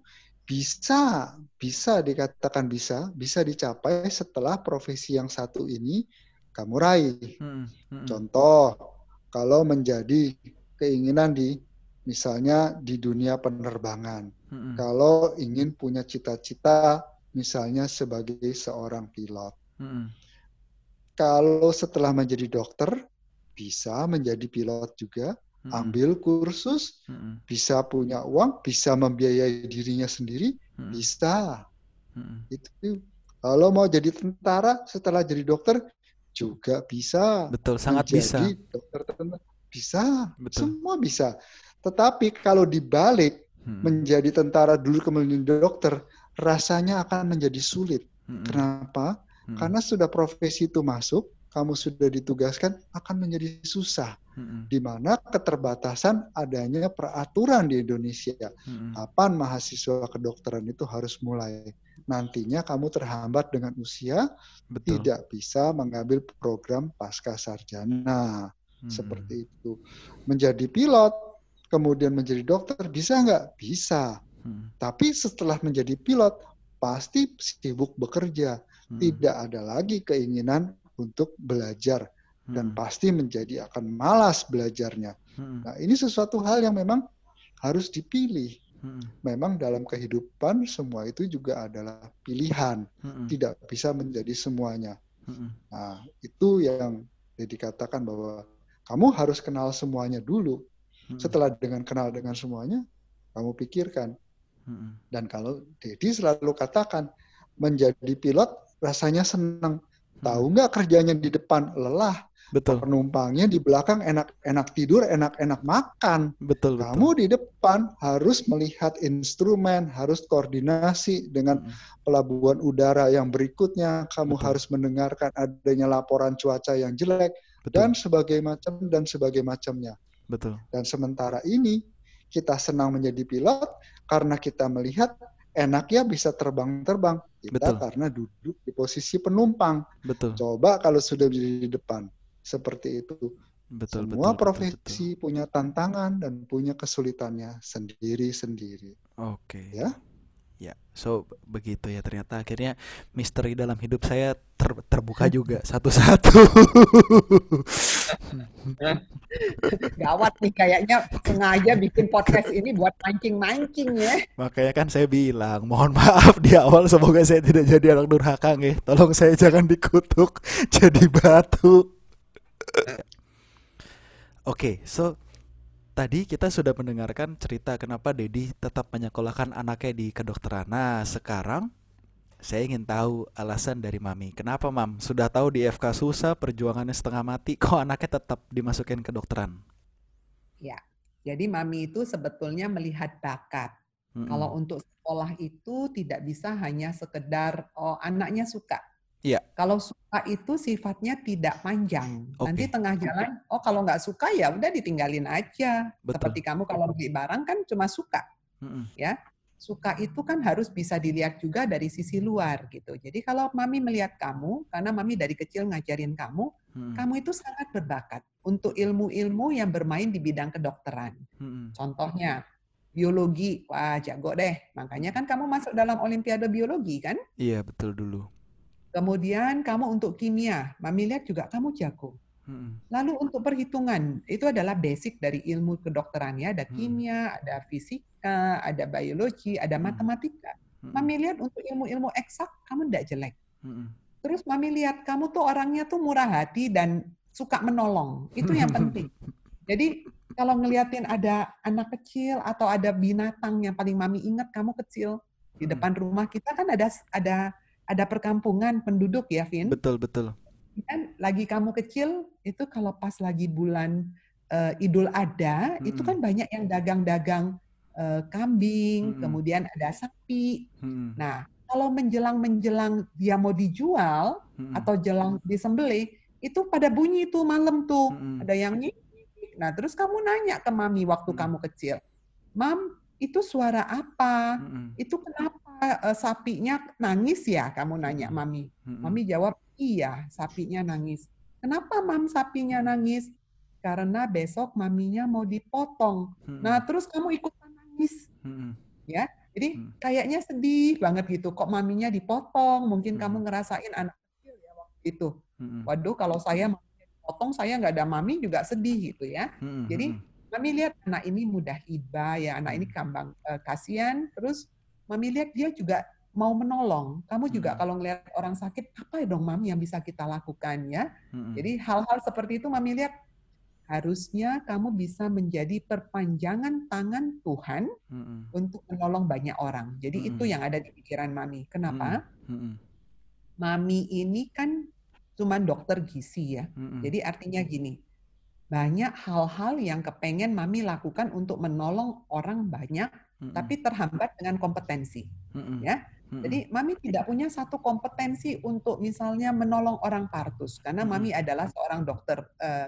bisa bisa dikatakan bisa bisa dicapai setelah profesi yang satu ini kamu raih. Hmm. Hmm. Contoh, kalau menjadi keinginan di misalnya di dunia penerbangan. Mm-hmm. Kalau ingin punya cita-cita misalnya sebagai seorang pilot. Mm-hmm. Kalau setelah menjadi dokter bisa menjadi pilot juga, mm-hmm. ambil kursus, mm-hmm. bisa punya uang, bisa membiayai dirinya sendiri, mm-hmm. bisa. Mm-hmm. Itu kalau mau jadi tentara setelah jadi dokter juga bisa. Betul, sangat bisa. Dokter bisa, Betul. semua bisa. Tetapi kalau dibalik hmm. menjadi tentara dulu kemudian dokter, rasanya akan menjadi sulit. Hmm. Kenapa? Hmm. Karena sudah profesi itu masuk, kamu sudah ditugaskan akan menjadi susah. Hmm. Di mana keterbatasan adanya peraturan di Indonesia. Hmm. Kapan mahasiswa kedokteran itu harus mulai? Nantinya kamu terhambat dengan usia, Betul. tidak bisa mengambil program pasca sarjana. Hmm. Seperti itu. Menjadi pilot kemudian menjadi dokter, bisa nggak? Bisa. Hmm. Tapi setelah menjadi pilot, pasti sibuk bekerja. Hmm. Tidak ada lagi keinginan untuk belajar. Hmm. Dan pasti menjadi akan malas belajarnya. Hmm. Nah ini sesuatu hal yang memang harus dipilih. Hmm. Memang dalam kehidupan semua itu juga adalah pilihan. Hmm. Tidak bisa menjadi semuanya. Hmm. Nah itu yang dikatakan bahwa kamu harus kenal semuanya dulu Hmm. Setelah dengan kenal dengan semuanya, kamu pikirkan. Hmm. Dan kalau Dedi selalu katakan, menjadi pilot rasanya senang. Hmm. Tahu nggak kerjanya di depan lelah. Betul. Penumpangnya di belakang enak-enak tidur, enak-enak makan. Betul. Kamu betul. di depan harus melihat instrumen, harus koordinasi dengan hmm. pelabuhan udara yang berikutnya. Kamu betul. harus mendengarkan adanya laporan cuaca yang jelek betul. dan sebagai macam dan sebagai macamnya. Betul. Dan sementara ini kita senang menjadi pilot karena kita melihat enak ya bisa terbang-terbang. Kita betul. karena duduk di posisi penumpang. Betul. Coba kalau sudah di depan seperti itu. Betul, Semua betul, profesi betul, betul. punya tantangan dan punya kesulitannya sendiri-sendiri. Oke. Okay. Ya. Ya, so begitu ya ternyata akhirnya misteri dalam hidup saya ter terbuka juga satu-satu. Gawat nih kayaknya sengaja bikin podcast ini buat mancing-mancing ya. Makanya kan saya bilang, mohon maaf di awal semoga saya tidak jadi anak durhaka nih. Tolong saya jangan dikutuk jadi batu. Oke, okay, so tadi kita sudah mendengarkan cerita kenapa Dedi tetap menyekolahkan anaknya di kedokteran. Nah, sekarang saya ingin tahu alasan dari Mami. Kenapa, Mam? Sudah tahu di FK susah, perjuangannya setengah mati, kok anaknya tetap dimasukin ke dokteran? Ya, jadi Mami itu sebetulnya melihat bakat. Mm -hmm. Kalau untuk sekolah itu tidak bisa hanya sekedar oh anaknya suka, Iya. Kalau suka itu sifatnya tidak panjang. Okay. Nanti tengah jalan, oh kalau nggak suka ya udah ditinggalin aja. Betul. Seperti kamu kalau beli barang kan cuma suka, mm -hmm. ya. Suka itu kan harus bisa dilihat juga dari sisi luar gitu. Jadi kalau mami melihat kamu, karena mami dari kecil ngajarin kamu, hmm. kamu itu sangat berbakat untuk ilmu-ilmu yang bermain di bidang kedokteran. Hmm. Contohnya biologi, wah jago deh. Makanya kan kamu masuk dalam Olimpiade biologi kan? Iya betul dulu. Kemudian kamu untuk kimia, Mami lihat juga kamu jago. Lalu untuk perhitungan, itu adalah basic dari ilmu kedokteran ya. Ada kimia, ada fisika, ada biologi, ada matematika. Mami lihat untuk ilmu-ilmu eksak, kamu tidak jelek. Terus Mami lihat kamu tuh orangnya tuh murah hati dan suka menolong. Itu yang penting. Jadi kalau ngeliatin ada anak kecil atau ada binatang yang paling Mami ingat kamu kecil, Di depan rumah kita kan ada ada ada perkampungan penduduk ya, Vin. Betul, betul. Kan lagi kamu kecil itu kalau pas lagi bulan uh, Idul Adha hmm. itu kan banyak yang dagang-dagang uh, kambing, hmm. kemudian ada sapi. Hmm. Nah, kalau menjelang-menjelang dia mau dijual hmm. atau jelang disembelih, itu pada bunyi tuh malam tuh. Hmm. Ada yang nyik. Nah, terus kamu nanya ke mami waktu hmm. kamu kecil. Mam, itu suara apa? Hmm. Itu kenapa uh, sapinya nangis ya? Kamu nanya mami. Mami jawab, iya, sapinya nangis. Kenapa mam sapinya nangis? Karena besok maminya mau dipotong. Nah, terus kamu ikutan nangis. Ya, jadi kayaknya sedih banget gitu. Kok maminya dipotong? Mungkin kamu ngerasain anak kecil ya waktu itu. Waduh, kalau saya potong, saya nggak ada mami juga sedih gitu ya. Jadi Mami lihat anak ini mudah iba ya, anak ini kambang uh, kasihan. Terus Mami lihat dia juga mau menolong. Kamu juga hmm. kalau ngelihat orang sakit, apa dong Mami yang bisa kita lakukan ya? Hmm. Jadi hal-hal seperti itu Mami lihat harusnya kamu bisa menjadi perpanjangan tangan Tuhan hmm. untuk menolong banyak orang. Jadi hmm. itu yang ada di pikiran Mami. Kenapa? Hmm. Mami ini kan cuma dokter gizi ya. Hmm. Jadi artinya gini, banyak hal-hal yang kepengen mami lakukan untuk menolong orang banyak, mm -mm. tapi terhambat dengan kompetensi, mm -mm. ya. Mm -mm. Jadi mami tidak punya satu kompetensi untuk misalnya menolong orang partus, karena mm -mm. mami adalah seorang dokter uh,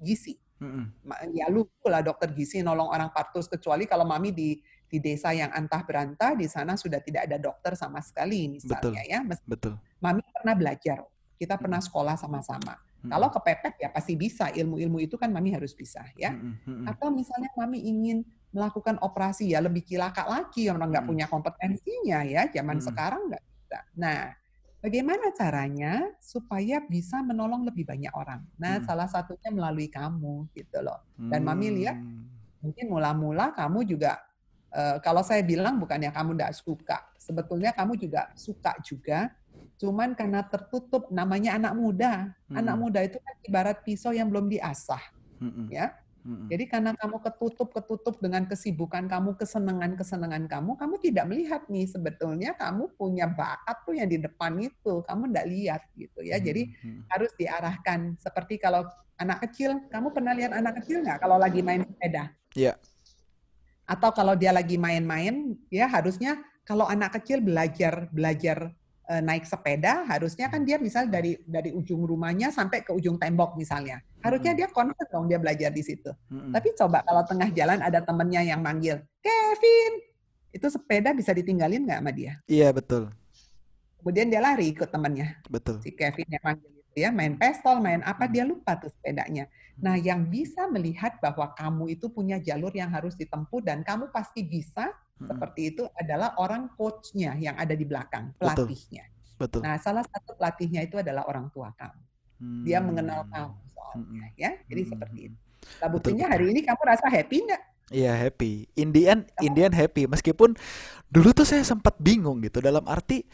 gizi. Mm -mm. Ya lu lah dokter gizi nolong orang partus kecuali kalau mami di di desa yang antah berantah di sana sudah tidak ada dokter sama sekali misalnya Betul. ya. Betul. Mami pernah belajar, kita pernah sekolah sama-sama kalau kepepet ya pasti bisa ilmu-ilmu itu kan mami harus bisa ya. Atau misalnya mami ingin melakukan operasi ya lebih cilaka lagi orang nggak punya kompetensinya ya zaman sekarang nggak bisa. Nah, bagaimana caranya supaya bisa menolong lebih banyak orang? Nah, salah satunya melalui kamu gitu loh. Dan mami lihat mungkin mula-mula kamu juga uh, kalau saya bilang bukannya kamu nggak suka, sebetulnya kamu juga suka juga Cuman karena tertutup namanya anak muda. Hmm. Anak muda itu kan ibarat pisau yang belum diasah. Hmm. Ya. Jadi karena kamu ketutup-ketutup dengan kesibukan kamu, kesenangan-kesenangan kamu, kamu tidak melihat nih sebetulnya kamu punya bakat tuh yang di depan itu, kamu tidak lihat gitu ya. Jadi hmm. harus diarahkan. Seperti kalau anak kecil, kamu pernah lihat anak kecil nggak kalau lagi main sepeda? Iya. Yeah. Atau kalau dia lagi main-main, ya harusnya kalau anak kecil belajar belajar naik sepeda harusnya kan dia misal dari dari ujung rumahnya sampai ke ujung tembok misalnya. Harusnya dia konsen dong dia belajar di situ. Tapi coba kalau tengah jalan ada temennya yang manggil Kevin! Itu sepeda bisa ditinggalin nggak sama dia? Iya betul. Kemudian dia lari ikut temennya. Betul. Si Kevin yang manggil itu ya main pistol main apa dia lupa tuh sepedanya. Nah yang bisa melihat bahwa kamu itu punya jalur yang harus ditempuh dan kamu pasti bisa seperti itu adalah orang coachnya yang ada di belakang, pelatihnya. Betul. Nah, salah satu pelatihnya itu adalah orang tua kamu. Hmm. Dia mengenal kamu soalnya, hmm. ya. Jadi hmm. seperti itu. Nah, buktinya hari ini kamu rasa happy nggak? Iya happy. Indian Indian happy. Meskipun dulu tuh saya sempat bingung gitu dalam arti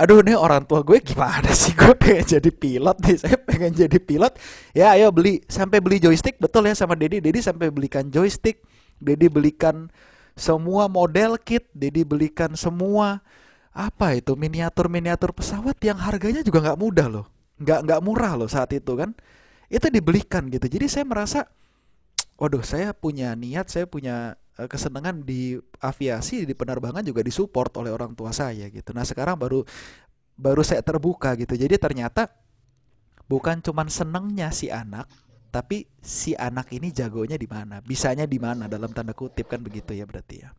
aduh nih orang tua gue gimana sih gue pengen jadi pilot nih saya pengen jadi pilot ya ayo beli sampai beli joystick betul ya sama Dedi Dedi sampai belikan joystick Dedi belikan semua model kit, Dedi belikan semua apa itu miniatur-miniatur pesawat yang harganya juga nggak mudah loh, nggak nggak murah loh saat itu kan, itu dibelikan gitu. Jadi saya merasa, waduh saya punya niat, saya punya eh, kesenangan di aviasi, di penerbangan juga disupport oleh orang tua saya gitu. Nah sekarang baru baru saya terbuka gitu. Jadi ternyata bukan cuman senengnya si anak, tapi si anak ini jagonya di mana, bisanya di mana dalam tanda kutip kan begitu ya berarti ya.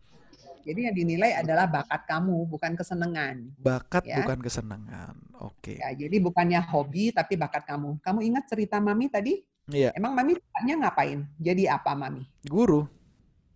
Jadi yang dinilai adalah bakat kamu, bukan kesenangan. Bakat ya? bukan kesenangan. Oke. Okay. Ya, jadi bukannya hobi tapi bakat kamu. Kamu ingat cerita Mami tadi? Iya. Emang Mami tanya ngapain? Jadi apa Mami? Guru.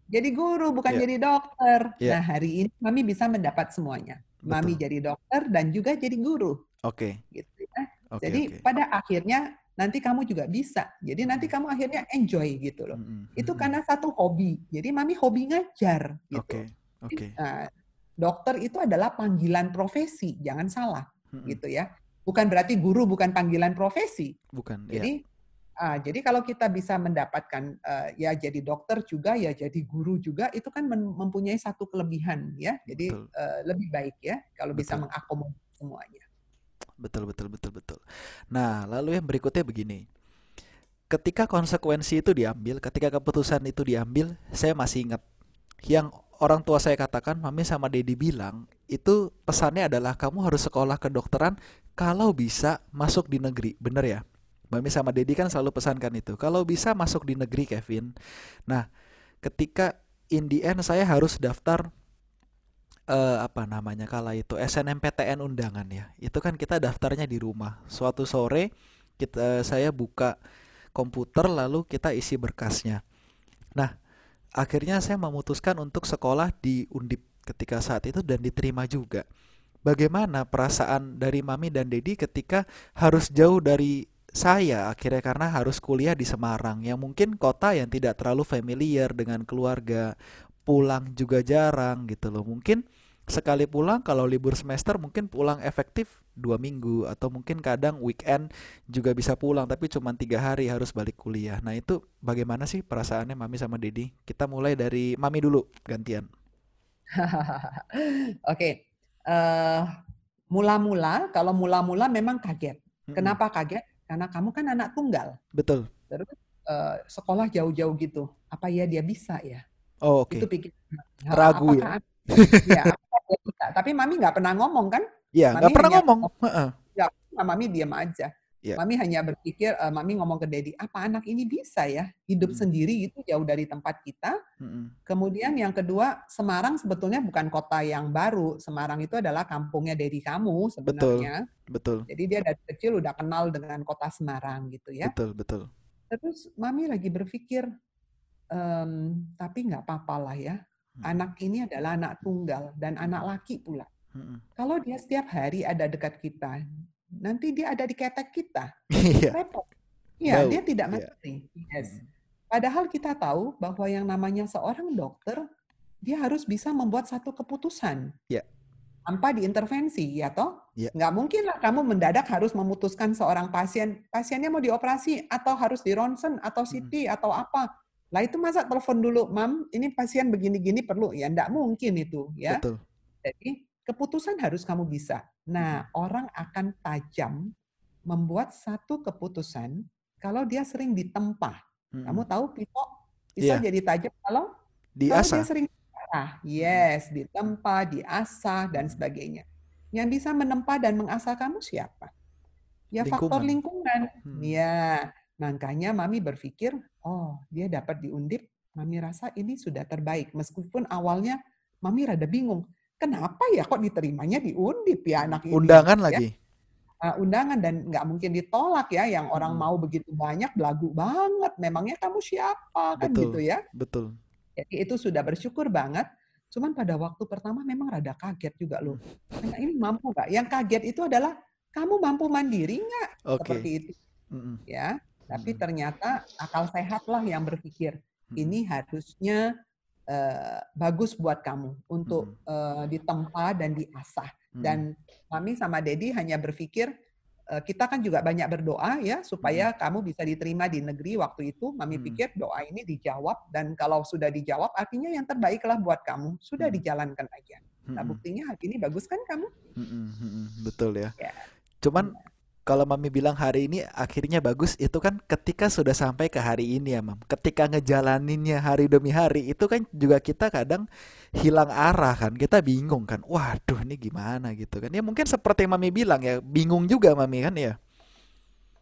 Jadi guru, bukan yeah. jadi dokter. Yeah. Nah, hari ini Mami bisa mendapat semuanya. Betul. Mami jadi dokter dan juga jadi guru. Oke. Okay. Gitu ya. Okay, jadi okay. pada akhirnya nanti kamu juga bisa. Jadi nanti kamu akhirnya enjoy gitu loh. Mm-hmm. Itu karena satu hobi. Jadi mami hobi ngajar gitu. Oke. Okay. Okay. Nah, dokter itu adalah panggilan profesi, jangan salah mm-hmm. gitu ya. Bukan berarti guru bukan panggilan profesi. Bukan. Jadi yeah. Uh, jadi kalau kita bisa mendapatkan uh, ya jadi dokter juga ya jadi guru juga itu kan mempunyai satu kelebihan ya. Jadi uh, lebih baik ya kalau betul. bisa mengakomodir semuanya. Betul betul betul betul. Nah, lalu yang berikutnya begini. Ketika konsekuensi itu diambil, ketika keputusan itu diambil, saya masih ingat yang orang tua saya katakan, mami sama dedi bilang, itu pesannya adalah kamu harus sekolah kedokteran kalau bisa masuk di negeri. Bener ya? Mami sama Dedi kan selalu pesankan itu. Kalau bisa masuk di negeri Kevin. Nah, ketika in the saya harus daftar uh, apa namanya kala itu SNMPTN undangan ya. Itu kan kita daftarnya di rumah. Suatu sore kita saya buka komputer lalu kita isi berkasnya. Nah, akhirnya saya memutuskan untuk sekolah di Undip ketika saat itu dan diterima juga. Bagaimana perasaan dari Mami dan Dedi ketika harus jauh dari saya akhirnya karena harus kuliah di Semarang yang mungkin kota yang tidak terlalu familiar dengan keluarga pulang juga jarang gitu loh mungkin sekali pulang kalau libur semester mungkin pulang efektif dua minggu atau mungkin kadang weekend juga bisa pulang tapi cuma tiga hari harus balik kuliah nah itu bagaimana sih perasaannya mami sama dedi kita mulai dari mami dulu gantian oke okay. uh, eh, mula-mula kalau mula-mula memang kaget kenapa kaget karena kamu kan anak tunggal. Betul. Terus uh, sekolah jauh-jauh gitu. Apa ya dia bisa ya? Oh, oke. Okay. Itu pikir. Ragu ya. ya, bisa. Tapi mami nggak pernah ngomong kan? Iya, nggak pernah ngomong. Ya, mami diam aja. Yeah. Mami hanya berpikir, uh, Mami ngomong ke Dedi, apa anak ini bisa ya hidup hmm. sendiri itu jauh dari tempat kita. Hmm. Kemudian yang kedua, Semarang sebetulnya bukan kota yang baru. Semarang itu adalah kampungnya Dedi kamu sebenarnya. Betul. Betul. Jadi dia dari kecil udah kenal dengan kota Semarang gitu ya. Betul betul. Terus Mami lagi berpikir, ehm, tapi nggak apa-apa lah ya. Hmm. Anak ini adalah anak tunggal dan anak laki pula. Hmm. Kalau dia setiap hari ada dekat kita, nanti dia ada di ketek kita. Iya. Repot. Iya, dia tidak iya. mengerti. Yes. Hmm. Padahal kita tahu bahwa yang namanya seorang dokter, dia harus bisa membuat satu keputusan. Yeah. Tanpa diintervensi, ya toh? Yeah. Nggak mungkin lah kamu mendadak harus memutuskan seorang pasien, pasiennya mau dioperasi, atau harus di ronsen, atau CT, hmm. atau apa. Lah itu masa telepon dulu, mam, ini pasien begini-gini perlu. Ya nggak mungkin itu. ya. Betul. Jadi keputusan harus kamu bisa. Nah, orang akan tajam membuat satu keputusan kalau dia sering ditempa. Hmm. Kamu tahu pisau bisa yeah. jadi tajam kalau diasah. Kalau dia sering diasah. Yes, ditempa, diasah dan sebagainya. Yang bisa menempa dan mengasah kamu siapa? Ya lingkungan. faktor lingkungan. Hmm. Ya, makanya Mami berpikir, oh dia dapat diundip, Mami rasa ini sudah terbaik. Meskipun awalnya Mami rada bingung kenapa ya kok diterimanya di Undip ya anak ini? Undangan ya? lagi. Uh, undangan dan nggak mungkin ditolak ya yang orang hmm. mau begitu banyak belagu banget. Memangnya kamu siapa? Kan betul, gitu ya. betul. Jadi itu sudah bersyukur banget. Cuman pada waktu pertama memang rada kaget juga loh. Karena ini mampu nggak? Yang kaget itu adalah kamu mampu mandiri nggak? Okay. seperti itu. Mm ya tapi mm ternyata akal sehat lah yang berpikir mm ini harusnya uh, bagus buat kamu untuk hmm. uh, ditempa dan diasah. Hmm. Dan Mami sama Dedi hanya berpikir uh, kita kan juga banyak berdoa ya supaya hmm. kamu bisa diterima di negeri waktu itu. Mami hmm. pikir doa ini dijawab dan kalau sudah dijawab artinya yang terbaiklah buat kamu. Sudah hmm. dijalankan aja. Nah hmm. buktinya hari ini bagus kan kamu? Hmm, hmm, hmm. Betul ya. ya. Cuman kalau mami bilang hari ini akhirnya bagus itu kan ketika sudah sampai ke hari ini ya mam ketika ngejalaninnya hari demi hari itu kan juga kita kadang hilang arah kan kita bingung kan waduh ini gimana gitu kan ya mungkin seperti yang mami bilang ya bingung juga mami kan ya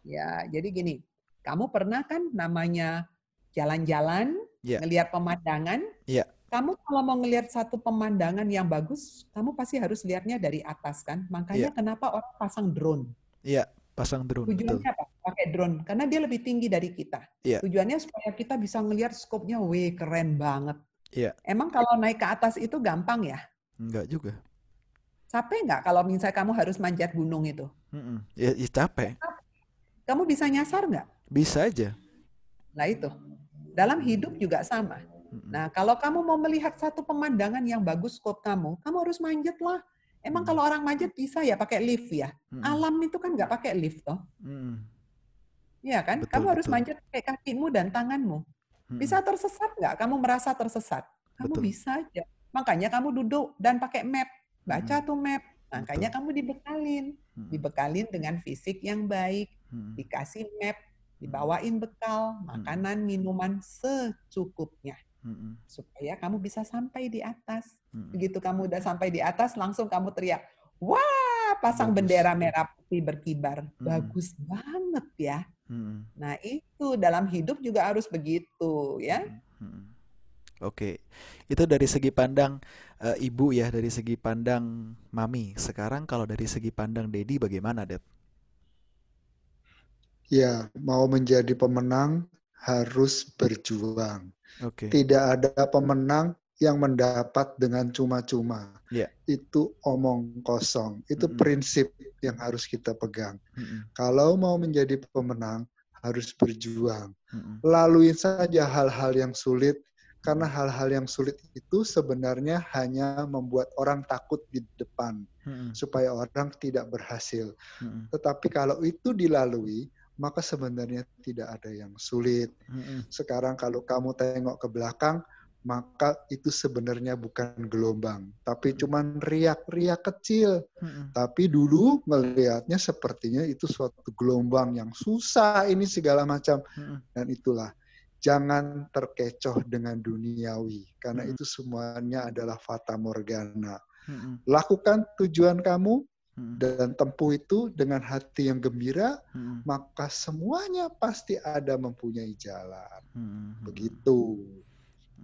ya jadi gini kamu pernah kan namanya jalan-jalan ya. ngelihat pemandangan ya kamu kalau mau ngelihat satu pemandangan yang bagus, kamu pasti harus lihatnya dari atas kan. Makanya ya. kenapa orang pasang drone? Iya, pasang drone. Tujuannya betul. apa? Pakai drone karena dia lebih tinggi dari kita. Iya. Tujuannya supaya kita bisa ngelihat skopnya, weh keren banget. Iya. Emang kalau naik ke atas itu gampang ya? Enggak juga. Capek nggak kalau misalnya kamu harus manjat gunung itu? Mm -mm. Ya, ya capek. Kamu bisa nyasar nggak? Bisa aja. Nah itu. Dalam hidup juga sama. Nah, kalau kamu mau melihat satu pemandangan yang bagus skop kamu, kamu harus manjat lah. Emang hmm. kalau orang manjat bisa ya pakai lift ya? Hmm. Alam itu kan nggak pakai lift toh. Hmm. Iya kan? Betul, kamu betul. harus manjat pakai kakimu dan tanganmu. Hmm. Bisa tersesat nggak? Kamu merasa tersesat? Kamu betul. bisa aja. Makanya kamu duduk dan pakai map. Baca hmm. tuh map. Makanya betul. kamu dibekalin. Hmm. Dibekalin dengan fisik yang baik. Hmm. Dikasih map. Dibawain bekal, makanan, minuman secukupnya. Supaya kamu bisa sampai di atas. Begitu kamu udah sampai di atas, langsung kamu teriak, wah pasang Bagus. bendera merah putih berkibar. Hmm. Bagus banget ya. Hmm. Nah, itu dalam hidup juga harus begitu, ya. Hmm. Oke, itu dari segi pandang uh, ibu ya, dari segi pandang mami. Sekarang kalau dari segi pandang Dedi bagaimana, Ded? Ya, mau menjadi pemenang harus berjuang. Oke. Tidak ada pemenang yang mendapat dengan cuma-cuma. Yeah. Itu omong kosong. Itu mm -hmm. prinsip yang harus kita pegang. Mm -hmm. Kalau mau menjadi pemenang, harus berjuang. Mm -hmm. Laluin saja hal-hal yang sulit, karena hal-hal yang sulit itu sebenarnya hanya membuat orang takut di depan, mm -hmm. supaya orang tidak berhasil. Mm -hmm. Tetapi kalau itu dilalui, maka sebenarnya tidak ada yang sulit. Mm -hmm. Sekarang kalau kamu tengok ke belakang, maka itu sebenarnya bukan gelombang, tapi cuma riak-riak kecil. Hmm. Tapi dulu melihatnya sepertinya itu suatu gelombang yang susah ini segala macam. Hmm. Dan itulah jangan terkecoh dengan duniawi karena hmm. itu semuanya adalah fata morgana. Hmm. Lakukan tujuan kamu hmm. dan tempuh itu dengan hati yang gembira, hmm. maka semuanya pasti ada mempunyai jalan. Hmm. Begitu.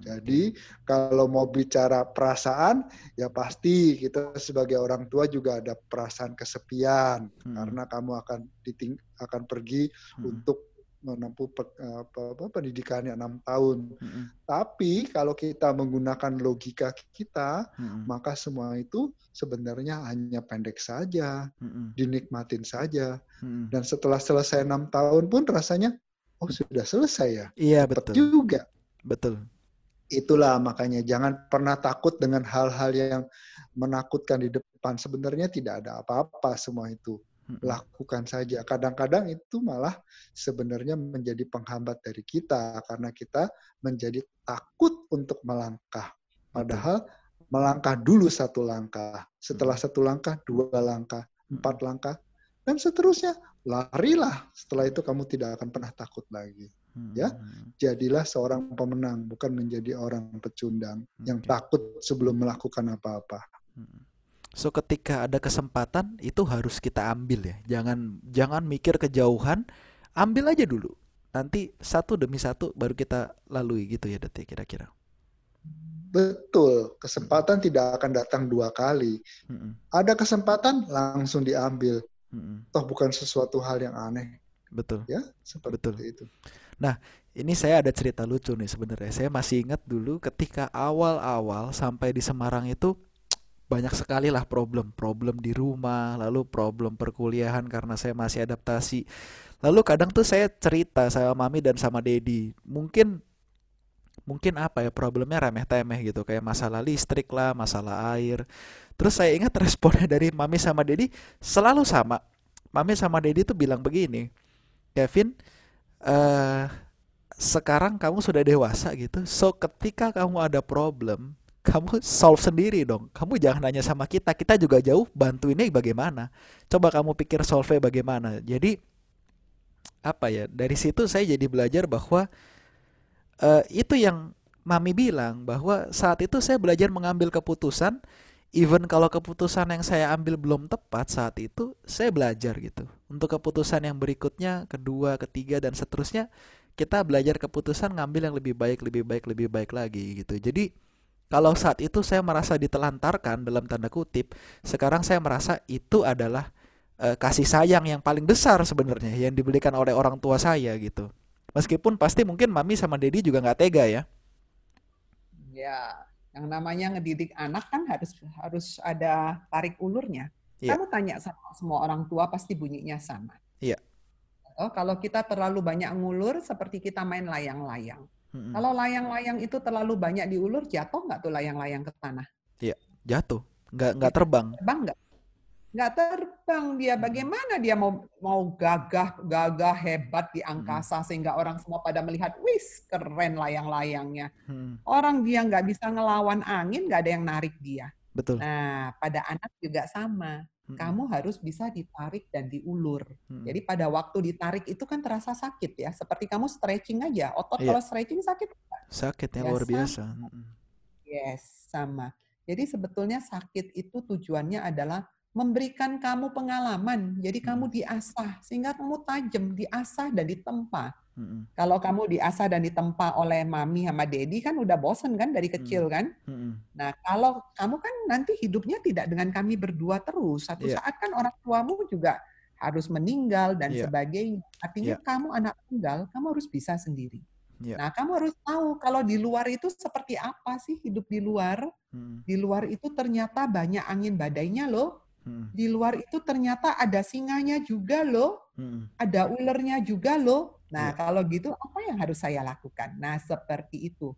Jadi kalau mau bicara perasaan, ya pasti kita sebagai orang tua juga ada perasaan kesepian hmm. karena kamu akan diting akan pergi hmm. untuk menempuh pe apa, apa, pendidikannya enam tahun. Hmm. Tapi kalau kita menggunakan logika kita, hmm. maka semua itu sebenarnya hanya pendek saja, hmm. dinikmatin saja. Hmm. Dan setelah selesai enam tahun pun rasanya, oh sudah selesai ya. Iya betul. Juga. Betul itulah makanya jangan pernah takut dengan hal-hal yang menakutkan di depan. Sebenarnya tidak ada apa-apa semua itu. Lakukan saja. Kadang-kadang itu malah sebenarnya menjadi penghambat dari kita karena kita menjadi takut untuk melangkah. Padahal melangkah dulu satu langkah. Setelah satu langkah, dua langkah, empat langkah, dan seterusnya. Larilah. Setelah itu kamu tidak akan pernah takut lagi. Ya, jadilah seorang pemenang, bukan menjadi orang pecundang yang takut sebelum melakukan apa-apa. So ketika ada kesempatan itu harus kita ambil ya. Jangan jangan mikir kejauhan, ambil aja dulu. Nanti satu demi satu baru kita lalui gitu ya detik kira-kira. Betul, kesempatan tidak akan datang dua kali. Ada kesempatan langsung diambil. Toh bukan sesuatu hal yang aneh. Betul. Ya, seperti Betul. itu. Nah, ini saya ada cerita lucu nih sebenarnya. Saya masih ingat dulu ketika awal-awal sampai di Semarang itu banyak sekali lah problem, problem di rumah, lalu problem perkuliahan karena saya masih adaptasi. Lalu kadang tuh saya cerita sama mami dan sama dedi, mungkin mungkin apa ya problemnya remeh-temeh gitu kayak masalah listrik lah, masalah air. Terus saya ingat responnya dari mami sama dedi selalu sama. Mami sama dedi tuh bilang begini, Kevin, uh, sekarang kamu sudah dewasa gitu. So ketika kamu ada problem, kamu solve sendiri dong. Kamu jangan nanya sama kita. Kita juga jauh bantu ini bagaimana. Coba kamu pikir solve bagaimana. Jadi apa ya? Dari situ saya jadi belajar bahwa uh, itu yang Mami bilang bahwa saat itu saya belajar mengambil keputusan even kalau keputusan yang saya ambil belum tepat saat itu, saya belajar gitu. Untuk keputusan yang berikutnya, kedua, ketiga dan seterusnya, kita belajar keputusan ngambil yang lebih baik, lebih baik, lebih baik lagi gitu. Jadi kalau saat itu saya merasa ditelantarkan dalam tanda kutip, sekarang saya merasa itu adalah uh, kasih sayang yang paling besar sebenarnya yang diberikan oleh orang tua saya gitu. Meskipun pasti mungkin mami sama dedi juga nggak tega ya. Ya, yang namanya ngedidik anak kan harus harus ada tarik ulurnya. Yeah. Kamu tanya sama semua orang tua pasti bunyinya sama. Iya. Yeah. Oh, kalau kita terlalu banyak ngulur seperti kita main layang-layang. Mm-hmm. Kalau layang-layang itu terlalu banyak diulur, jatuh nggak tuh layang-layang ke tanah? Iya, jatuh. Nggak nggak terbang. Terbang nggak? nggak terbang dia. Hmm. Bagaimana dia mau mau gagah gagah hebat di hmm. angkasa hmm. sehingga orang semua pada melihat, wis keren layang-layangnya. Hmm. Orang dia nggak bisa ngelawan angin, nggak ada yang narik dia. Betul. Nah, pada anak juga sama. Hmm. Kamu harus bisa ditarik dan diulur. Hmm. Jadi pada waktu ditarik itu kan terasa sakit ya. Seperti kamu stretching aja. Otot yeah. kalau stretching sakit Sakit ya, luar biasa. Yes, sama. Jadi sebetulnya sakit itu tujuannya adalah memberikan kamu pengalaman. Jadi hmm. kamu diasah sehingga kamu tajam, diasah dan ditempa. Hmm. Kalau kamu diasah dan ditempa oleh mami sama dedi kan udah bosen kan dari kecil hmm. kan. Hmm. Nah kalau kamu kan nanti hidupnya tidak dengan kami berdua terus. Satu yeah. saat kan orang tuamu juga harus meninggal dan yeah. sebagainya. Artinya yeah. kamu anak tunggal, kamu harus bisa sendiri. Yeah. Nah, kamu harus tahu kalau di luar itu seperti apa sih hidup di luar. Hmm. Di luar itu ternyata banyak angin badainya loh. Hmm. Di luar itu ternyata ada singanya juga loh. Hmm. Ada ulernya juga loh. Nah, yeah. kalau gitu apa yang harus saya lakukan? Nah, seperti itu.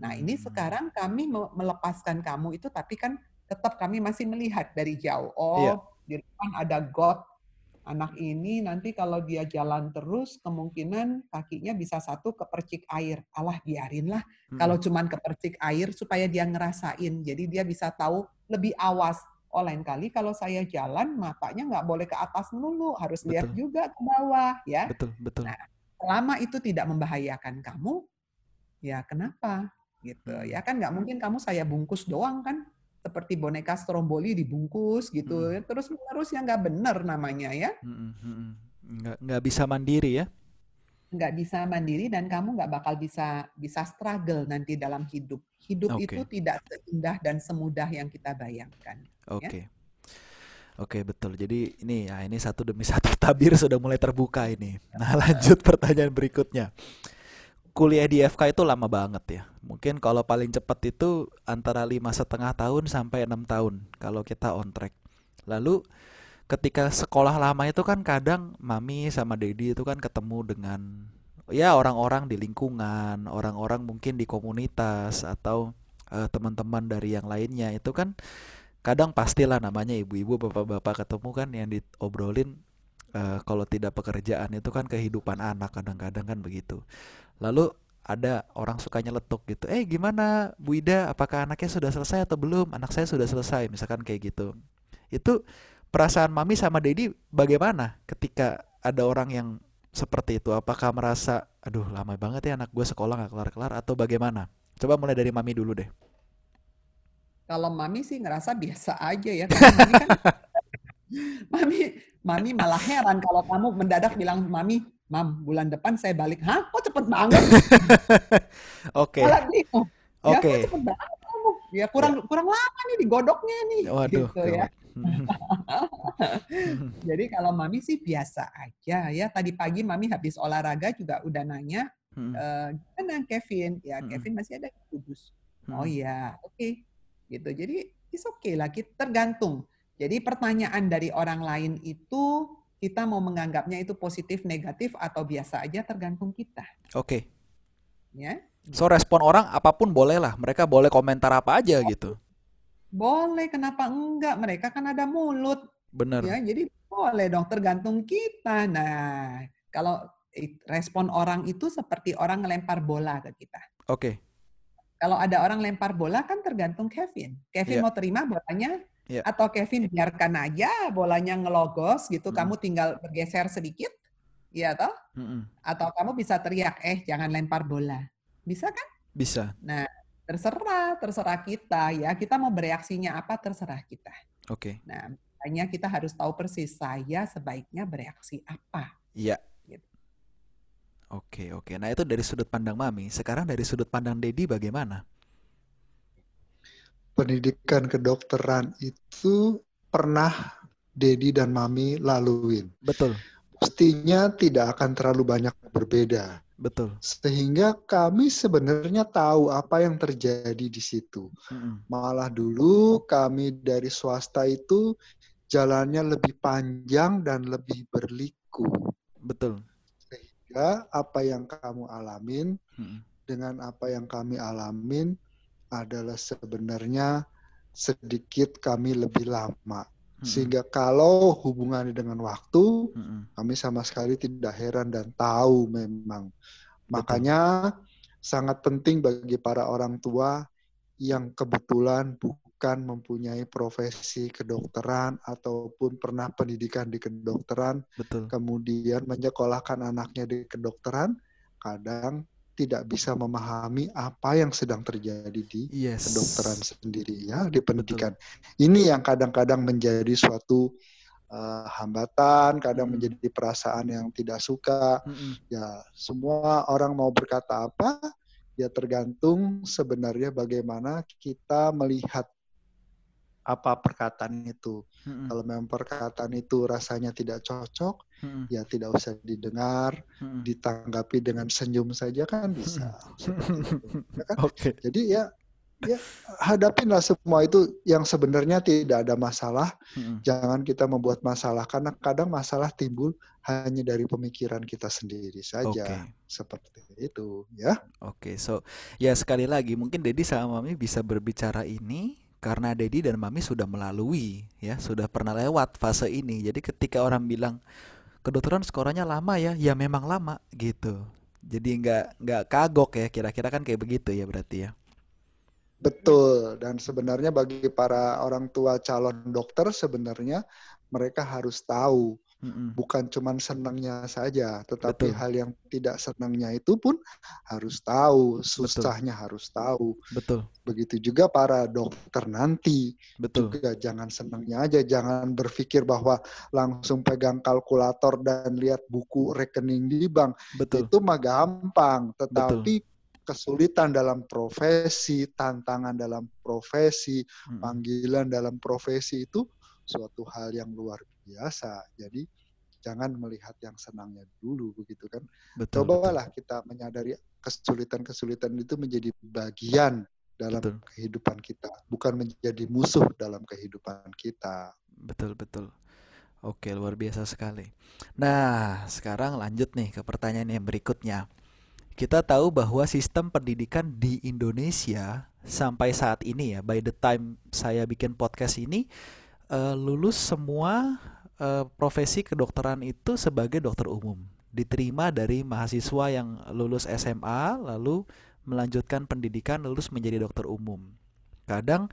Nah, ini hmm. sekarang kami melepaskan kamu itu tapi kan tetap kami masih melihat dari jauh. Oh, yeah. di depan ada God anak ini nanti kalau dia jalan terus kemungkinan kakinya bisa satu kepercik air. Allah biarinlah hmm. kalau cuman kepercik air supaya dia ngerasain. Jadi dia bisa tahu lebih awas. Oh lain kali kalau saya jalan matanya nggak boleh ke atas dulu, harus betul. lihat juga ke bawah ya. Betul, betul. Nah, selama itu tidak membahayakan kamu, ya kenapa? Gitu hmm. ya kan nggak mungkin kamu saya bungkus doang kan? seperti boneka stromboli dibungkus gitu hmm. terus terus yang nggak benar namanya ya hmm, hmm, nggak nggak bisa mandiri ya nggak bisa mandiri dan kamu nggak bakal bisa bisa struggle nanti dalam hidup hidup okay. itu tidak seindah dan semudah yang kita bayangkan ya. Oke okay. ya? Oke betul. Jadi ini ya ini satu demi satu tabir sudah mulai terbuka ini. Nah lanjut pertanyaan berikutnya kuliah di FK itu lama banget ya. Mungkin kalau paling cepat itu antara lima setengah tahun sampai enam tahun kalau kita on track. Lalu ketika sekolah lama itu kan kadang mami sama dedi itu kan ketemu dengan ya orang-orang di lingkungan, orang-orang mungkin di komunitas atau uh, teman-teman dari yang lainnya itu kan kadang pastilah namanya ibu-ibu bapak-bapak ketemu kan yang diobrolin uh, kalau tidak pekerjaan itu kan kehidupan anak kadang-kadang kan begitu. Lalu ada orang suka nyeletuk gitu. Eh gimana Bu Ida? Apakah anaknya sudah selesai atau belum? Anak saya sudah selesai, misalkan kayak gitu. Itu perasaan mami sama dedi bagaimana ketika ada orang yang seperti itu? Apakah merasa, aduh lama banget ya anak gue sekolah gak kelar-kelar atau bagaimana? Coba mulai dari mami dulu deh. Kalau mami sih ngerasa biasa aja ya. mami kan, mami, mami malah heran kalau kamu mendadak bilang mami Mam, bulan depan saya balik. Hah? Kok cepet banget? Oke. Ya, Oke. Okay. cepet banget kamu. Ya kurang ya. kurang lama nih digodoknya nih. Waduh. Gitu, ya. Jadi kalau mami sih biasa aja ya. Tadi pagi mami habis olahraga juga udah nanya, hmm. e, gimana Kevin? Ya hmm. Kevin masih ada kudus. Hmm. Oh iya, oke. Okay. Gitu. Jadi it's okay lah. Kita tergantung. Jadi pertanyaan dari orang lain itu kita mau menganggapnya itu positif, negatif, atau biasa aja tergantung kita. Oke. Okay. Ya. So respon orang apa pun boleh lah. Mereka boleh komentar apa aja gitu. Boleh, kenapa enggak? Mereka kan ada mulut. Benar. Ya, jadi boleh dong, tergantung kita. Nah, kalau respon orang itu seperti orang melempar bola ke kita. Oke. Okay. Kalau ada orang lempar bola kan tergantung Kevin. Kevin yeah. mau terima bolanya Yeah. Atau Kevin biarkan aja bolanya ngelogos gitu, mm. kamu tinggal bergeser sedikit, ya toh? Mm -mm. Atau kamu bisa teriak, eh jangan lempar bola, bisa kan? Bisa. Nah terserah, terserah kita ya. Kita mau bereaksinya apa terserah kita. Oke. Okay. Nah hanya kita harus tahu persis saya sebaiknya bereaksi apa. Iya. Gitu. Oke oke. Nah itu dari sudut pandang mami. Sekarang dari sudut pandang Dedi bagaimana? pendidikan kedokteran itu pernah Dedi dan Mami laluin. Betul. Pastinya tidak akan terlalu banyak berbeda. Betul. Sehingga kami sebenarnya tahu apa yang terjadi di situ. Mm-hmm. Malah dulu kami dari swasta itu jalannya lebih panjang dan lebih berliku. Betul. Sehingga apa yang kamu alamin mm-hmm. dengan apa yang kami alamin adalah sebenarnya sedikit kami lebih lama. Sehingga kalau hubungannya dengan waktu, hmm. kami sama sekali tidak heran dan tahu memang. Betul. Makanya sangat penting bagi para orang tua yang kebetulan bukan mempunyai profesi kedokteran ataupun pernah pendidikan di kedokteran, Betul. kemudian menyekolahkan anaknya di kedokteran, kadang tidak bisa memahami apa yang sedang terjadi di yes. kedokteran sendiri ya di pendidikan. Betul. Ini yang kadang-kadang menjadi suatu uh, hambatan, kadang hmm. menjadi perasaan yang tidak suka. Hmm. Ya, semua orang mau berkata apa, ya tergantung sebenarnya bagaimana kita melihat apa perkataan itu. hmm Kalau memang perkataan itu rasanya tidak cocok, hmm ya tidak usah didengar, hmm ditanggapi dengan senyum saja kan bisa. hmm Ya kan? Okay. Jadi ya ya hadapinlah semua itu yang sebenarnya tidak ada masalah. Hmm. Jangan kita membuat masalah karena kadang masalah timbul hanya dari pemikiran kita sendiri saja. Okay. Seperti itu ya. Oke, okay, so ya sekali lagi mungkin Dedi sama Mami bisa berbicara ini karena Dedi dan Mami sudah melalui ya sudah pernah lewat fase ini. Jadi ketika orang bilang kedokteran skornya lama ya? Ya memang lama gitu. Jadi nggak nggak kagok ya kira-kira kan kayak begitu ya berarti ya. Betul. Dan sebenarnya bagi para orang tua calon dokter sebenarnya mereka harus tahu Mm-mm. Bukan cuman senangnya saja, tetapi Betul. hal yang tidak senangnya itu pun harus tahu, susahnya Betul. harus tahu. Betul. Begitu juga para dokter nanti. Betul. Juga jangan senangnya aja, jangan berpikir bahwa langsung pegang kalkulator dan lihat buku rekening di bank. Betul. Itu mah gampang, tetapi Betul kesulitan dalam profesi, tantangan dalam profesi, hmm. panggilan dalam profesi itu suatu hal yang luar biasa. Jadi jangan melihat yang senangnya dulu begitu kan. Betul, Cobalah betul. kita menyadari kesulitan-kesulitan itu menjadi bagian dalam betul. kehidupan kita, bukan menjadi musuh dalam kehidupan kita. Betul betul. Oke, luar biasa sekali. Nah, sekarang lanjut nih ke pertanyaan yang berikutnya. Kita tahu bahwa sistem pendidikan di Indonesia sampai saat ini ya, by the time saya bikin podcast ini, uh, lulus semua uh, profesi kedokteran itu sebagai dokter umum. Diterima dari mahasiswa yang lulus SMA lalu melanjutkan pendidikan lulus menjadi dokter umum. Kadang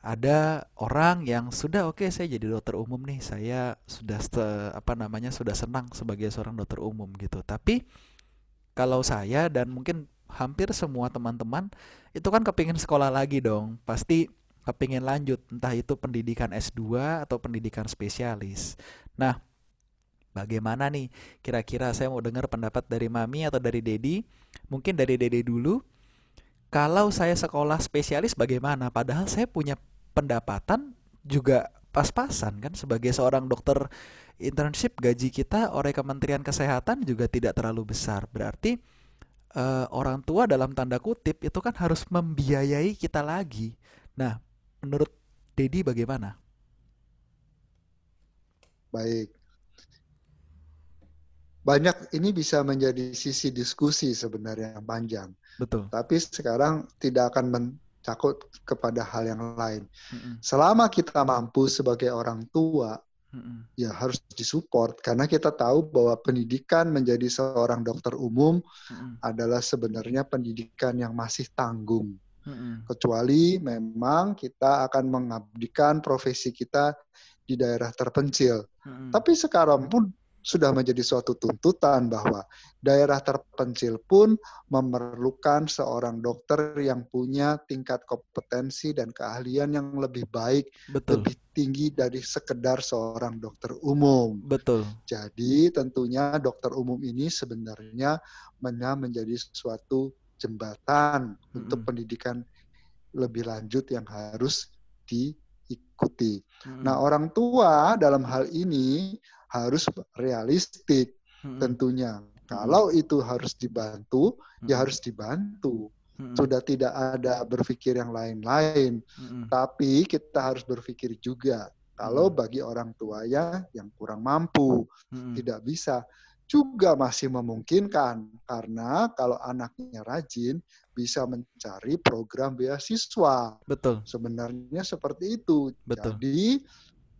ada orang yang sudah oke okay, saya jadi dokter umum nih saya sudah apa namanya sudah senang sebagai seorang dokter umum gitu tapi kalau saya dan mungkin hampir semua teman-teman itu kan kepingin sekolah lagi dong pasti kepingin lanjut entah itu pendidikan S2 atau pendidikan spesialis. Nah, bagaimana nih kira-kira saya mau dengar pendapat dari Mami atau dari Dedi? Mungkin dari Dedi dulu. Kalau saya sekolah spesialis bagaimana? Padahal saya punya pendapatan juga pas-pasan kan sebagai seorang dokter internship gaji kita oleh Kementerian Kesehatan juga tidak terlalu besar. Berarti uh, orang tua dalam tanda kutip itu kan harus membiayai kita lagi. Nah, menurut Dedi bagaimana? Baik. Banyak ini bisa menjadi sisi diskusi sebenarnya yang panjang. Betul. Tapi sekarang tidak akan mencakup kepada hal yang lain. Mm -mm. Selama kita mampu sebagai orang tua, mm -mm. ya harus disupport karena kita tahu bahwa pendidikan menjadi seorang dokter umum mm -mm. adalah sebenarnya pendidikan yang masih tanggung hmm Kecuali memang kita akan mengabdikan profesi kita di daerah terpencil. Mm-hmm. Tapi sekarang pun sudah menjadi suatu tuntutan bahwa daerah terpencil pun memerlukan seorang dokter yang punya tingkat kompetensi dan keahlian yang lebih baik, Betul. lebih tinggi dari sekedar seorang dokter umum. Betul. Jadi tentunya dokter umum ini sebenarnya menjadi suatu jembatan hmm. untuk pendidikan lebih lanjut yang harus diikuti. Hmm. Nah, orang tua dalam hal ini harus realistik hmm. tentunya. Kalau itu harus dibantu, ya hmm. ya harus dibantu. Hmm. Sudah tidak ada berpikir yang lain-lain. Hmm. Tapi kita harus berpikir juga kalau bagi orang tua ya yang kurang mampu, hmm. tidak bisa juga masih memungkinkan karena kalau anaknya rajin bisa mencari program beasiswa. Betul. Sebenarnya seperti itu. Betul. Jadi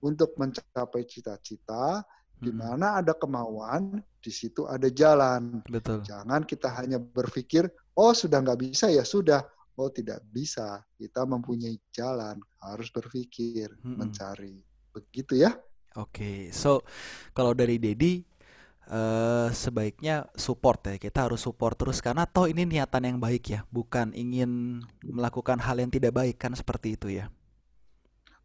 untuk mencapai cita-cita. Di mana ada kemauan, di situ ada jalan. Betul. Jangan kita hanya berpikir, oh sudah nggak bisa ya sudah. Oh tidak bisa. Kita mempunyai jalan, harus berpikir, hmm. mencari. Begitu ya. Oke, okay. so kalau dari Dedi uh, sebaiknya support ya. Kita harus support terus karena toh ini niatan yang baik ya, bukan ingin melakukan hal yang tidak baik kan seperti itu ya.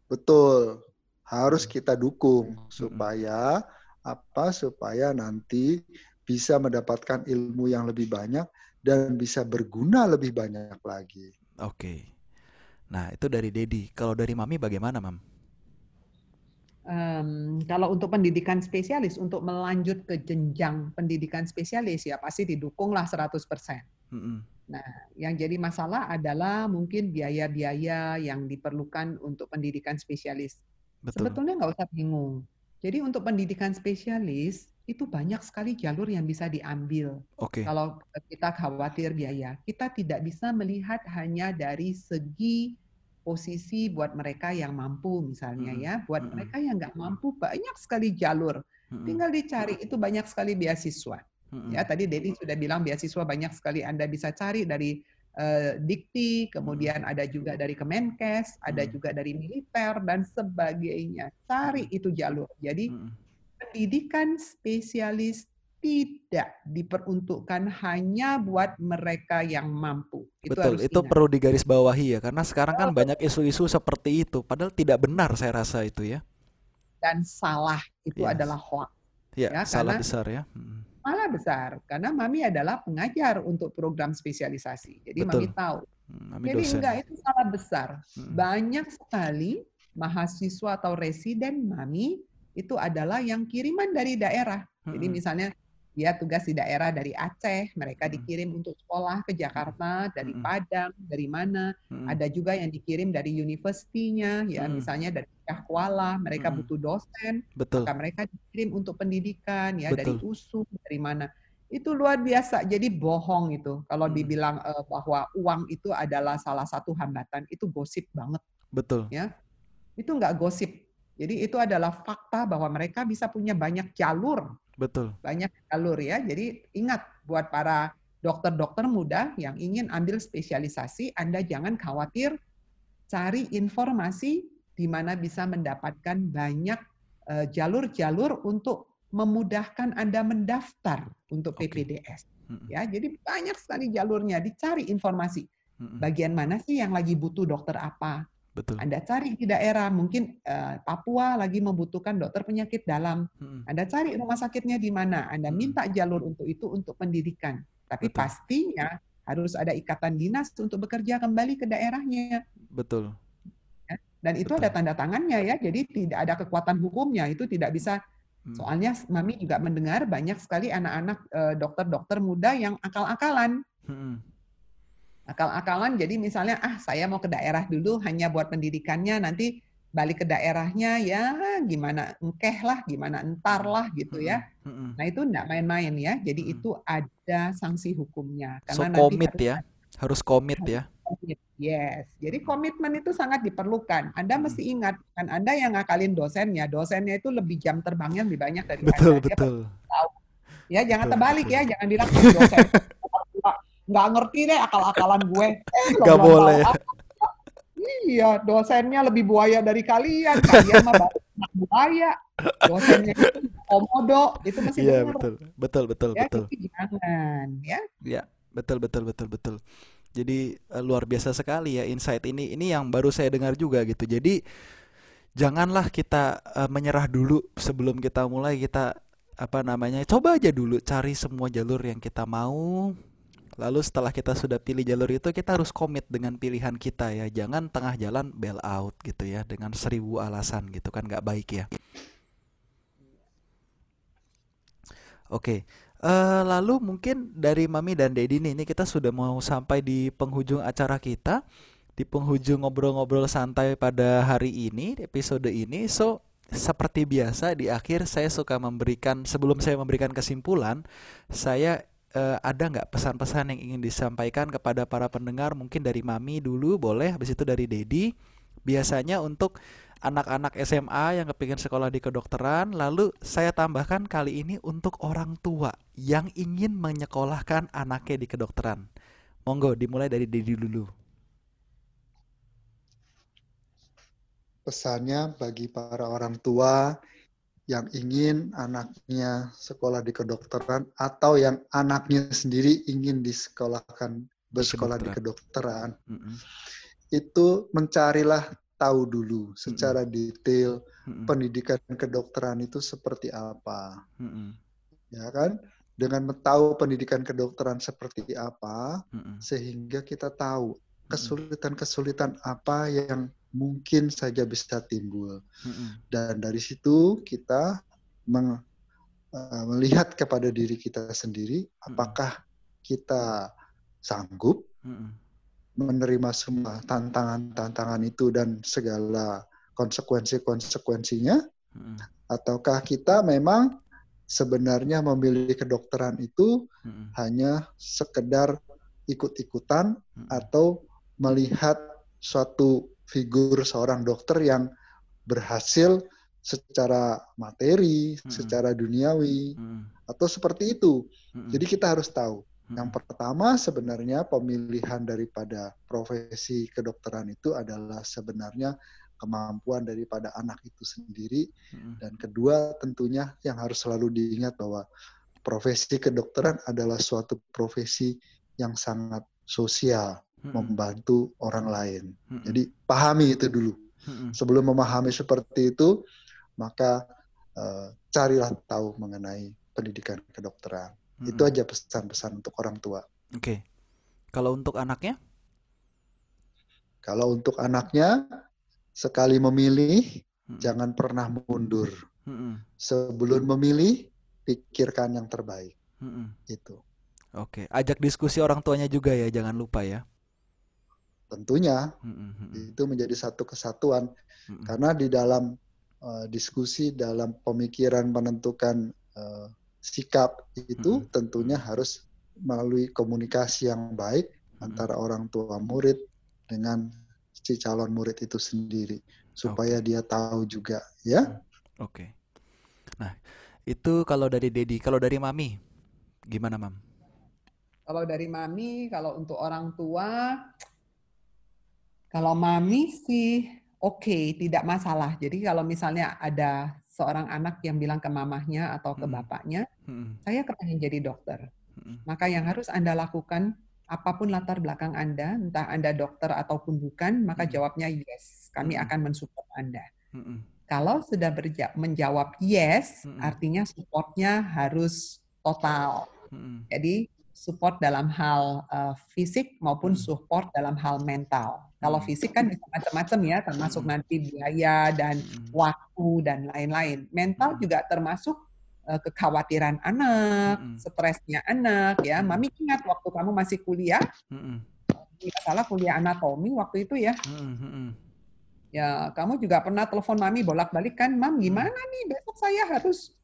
Betul. Harus kita dukung supaya apa supaya nanti bisa mendapatkan ilmu yang lebih banyak dan bisa berguna lebih banyak lagi. Oke. Nah, itu dari Dedi. Kalau dari Mami bagaimana, Mam? Um, kalau untuk pendidikan spesialis, untuk melanjut ke jenjang pendidikan spesialis, ya pasti didukunglah 100%. Mm -hmm. Nah, yang jadi masalah adalah mungkin biaya-biaya yang diperlukan untuk pendidikan spesialis. Betul. Sebetulnya nggak usah bingung jadi untuk pendidikan spesialis itu banyak sekali jalur yang bisa diambil. Okay. Kalau kita khawatir biaya, kita tidak bisa melihat hanya dari segi posisi buat mereka yang mampu misalnya hmm. ya. Buat hmm. mereka yang nggak mampu banyak sekali jalur. Hmm. Tinggal dicari itu banyak sekali beasiswa. Hmm. Ya tadi Dedi sudah bilang beasiswa banyak sekali Anda bisa cari dari uh, Dikti, kemudian ada juga dari Kemenkes, ada hmm. juga dari militer dan sebagainya. Cari itu jalur. Jadi hmm. pendidikan spesialis tidak diperuntukkan hanya buat mereka yang mampu. Itu Betul, itu ingat. perlu digarisbawahi ya karena sekarang kan oh, banyak isu-isu seperti itu padahal tidak benar saya rasa itu ya. Dan salah itu yes. adalah hoax. Ya, ya salah besar ya. Hmm malah besar karena Mami adalah pengajar untuk program spesialisasi. Jadi Betul. Mami tahu. Hmm, Mami Jadi dosen. enggak itu salah besar. Hmm. Banyak sekali mahasiswa atau residen Mami itu adalah yang kiriman dari daerah. Hmm. Jadi misalnya dia tugas di daerah dari Aceh, mereka hmm. dikirim untuk sekolah ke Jakarta dari hmm. Padang, dari mana. Hmm. Ada juga yang dikirim dari universitinya, ya misalnya dari Kuala, mereka butuh dosen, Betul. maka mereka dikirim untuk pendidikan, ya Betul. dari USU, dari mana. Itu luar biasa. Jadi bohong itu kalau dibilang uh, bahwa uang itu adalah salah satu hambatan, itu gosip banget. Betul. Ya, itu nggak gosip. Jadi itu adalah fakta bahwa mereka bisa punya banyak jalur Betul. Banyak jalur ya. Jadi ingat buat para dokter-dokter muda yang ingin ambil spesialisasi, Anda jangan khawatir cari informasi di mana bisa mendapatkan banyak eh, jalur-jalur uh, untuk memudahkan Anda mendaftar untuk PPDS. Okay. Ya, jadi banyak sekali jalurnya, dicari informasi. Bagian mana sih yang lagi butuh dokter apa? Betul. Anda cari di daerah, mungkin uh, Papua lagi membutuhkan dokter penyakit dalam. Hmm. Anda cari rumah sakitnya di mana. Anda minta jalur untuk itu untuk pendidikan. Tapi Betul. pastinya harus ada ikatan dinas untuk bekerja kembali ke daerahnya. Betul. Ya, dan itu Betul. ada tanda tangannya ya. Jadi tidak ada kekuatan hukumnya. Itu tidak bisa. Hmm. Soalnya Mami juga mendengar banyak sekali anak-anak uh, dokter-dokter muda yang akal-akalan. Hmm akal-akalan jadi misalnya ah saya mau ke daerah dulu hanya buat pendidikannya nanti balik ke daerahnya ya gimana engkeh lah gimana entar lah gitu ya. Nah itu enggak main-main ya jadi itu ada sanksi hukumnya karena so komit harus, ya. Harus komit ya yes. Jadi komitmen itu sangat diperlukan. Anda mesti ingat kan anda yang ngakalin dosennya dosennya itu lebih jam terbangnya lebih banyak dari betul anda. betul. ya jangan betul, terbalik betul. ya jangan bilang dosen nggak ngerti deh akal-akalan gue. Eh, nggak boleh. Iya, dosennya lebih buaya dari kalian. Kalian mah baru buaya. Dosennya itu komodo, itu masih Iya, betul. Betul, betul, ya, betul. Jangan, ya. Iya, betul, betul, betul, betul. Jadi uh, luar biasa sekali ya insight ini. Ini yang baru saya dengar juga gitu. Jadi janganlah kita uh, menyerah dulu sebelum kita mulai kita apa namanya coba aja dulu cari semua jalur yang kita mau Lalu setelah kita sudah pilih jalur itu kita harus komit dengan pilihan kita ya. Jangan tengah jalan bail out gitu ya dengan seribu alasan gitu kan nggak baik ya. Oke, uh, lalu mungkin dari Mami dan Dedi nih, ini kita sudah mau sampai di penghujung acara kita, di penghujung ngobrol-ngobrol santai pada hari ini, episode ini. So, seperti biasa di akhir saya suka memberikan, sebelum saya memberikan kesimpulan, saya uh, ada nggak pesan-pesan yang ingin disampaikan kepada para pendengar mungkin dari Mami dulu boleh habis itu dari Dedi biasanya untuk anak-anak SMA yang kepingin sekolah di kedokteran. Lalu saya tambahkan kali ini untuk orang tua yang ingin menyekolahkan anaknya di kedokteran. Monggo dimulai dari Dedi dulu. Pesannya bagi para orang tua yang ingin anaknya sekolah di kedokteran atau yang anaknya sendiri ingin disekolahkan bersekolah di kedokteran, mm -hmm. itu mencarilah tahu dulu secara mm -hmm. detail mm -hmm. pendidikan kedokteran itu seperti apa, mm -hmm. ya kan? Dengan tahu pendidikan kedokteran seperti apa, mm -hmm. sehingga kita tahu kesulitan-kesulitan apa yang mungkin saja bisa timbul. Mm-hmm. Dan dari situ kita meng, uh, melihat kepada diri kita sendiri, apakah kita sanggup mm-hmm. menerima semua tantangan-tantangan itu dan segala konsekuensi-konsekuensinya, mm-hmm. ataukah kita memang sebenarnya memilih kedokteran itu mm-hmm. hanya sekedar ikut-ikutan mm-hmm. atau melihat suatu figur seorang dokter yang berhasil secara materi, hmm. secara duniawi, hmm. atau seperti itu. Hmm. Jadi kita harus tahu. Hmm. Yang pertama sebenarnya pemilihan daripada profesi kedokteran itu adalah sebenarnya kemampuan daripada anak itu sendiri. Hmm. Dan kedua tentunya yang harus selalu diingat bahwa profesi kedokteran adalah suatu profesi yang sangat sosial membantu orang lain. Jadi pahami itu dulu. Sebelum memahami seperti itu, maka uh, carilah tahu mengenai pendidikan kedokteran. Itu aja pesan-pesan untuk orang tua. Oke. Okay. Kalau untuk anaknya? Kalau untuk anaknya, sekali memilih, hmm. jangan pernah mundur. Hmm. Sebelum memilih, pikirkan yang terbaik. Hmm. Itu. Oke, ajak diskusi orang tuanya juga ya, jangan lupa ya tentunya mm-hmm. itu menjadi satu kesatuan mm-hmm. karena di dalam uh, diskusi dalam pemikiran menentukan uh, sikap itu mm-hmm. tentunya harus melalui komunikasi yang baik mm-hmm. antara orang tua murid dengan si calon murid itu sendiri supaya okay. dia tahu juga ya. Oke. Okay. Nah, itu kalau dari Dedi, kalau dari Mami gimana, Mam? Kalau dari Mami, kalau untuk orang tua kalau mami sih oke, okay, tidak masalah. Jadi kalau misalnya ada seorang anak yang bilang ke mamahnya atau ke hmm. bapaknya, hmm. saya kepengen jadi dokter. Hmm. Maka yang harus Anda lakukan, apa pun latar belakang Anda, entah Anda dokter ataupun bukan, maka hmm. jawabnya yes. Kami hmm. akan mensupport Anda. Hmm. Kalau sudah menjawab yes, hmm. artinya supportnya harus total. Hmm. Jadi support dalam hal uh, fisik maupun hmm. support dalam hal mental. Kalau hmm. fisik kan bisa macam-macam ya, termasuk hmm. nanti biaya dan hmm. waktu dan lain-lain. Mental juga termasuk uh, kekhawatiran anak, stresnya anak ya. Mami ingat waktu kamu masih kuliah, tidak salah kuliah anatomi waktu itu ya. Ya, kamu juga pernah telepon mami bolak-balik kan, mam gimana nih besok saya harus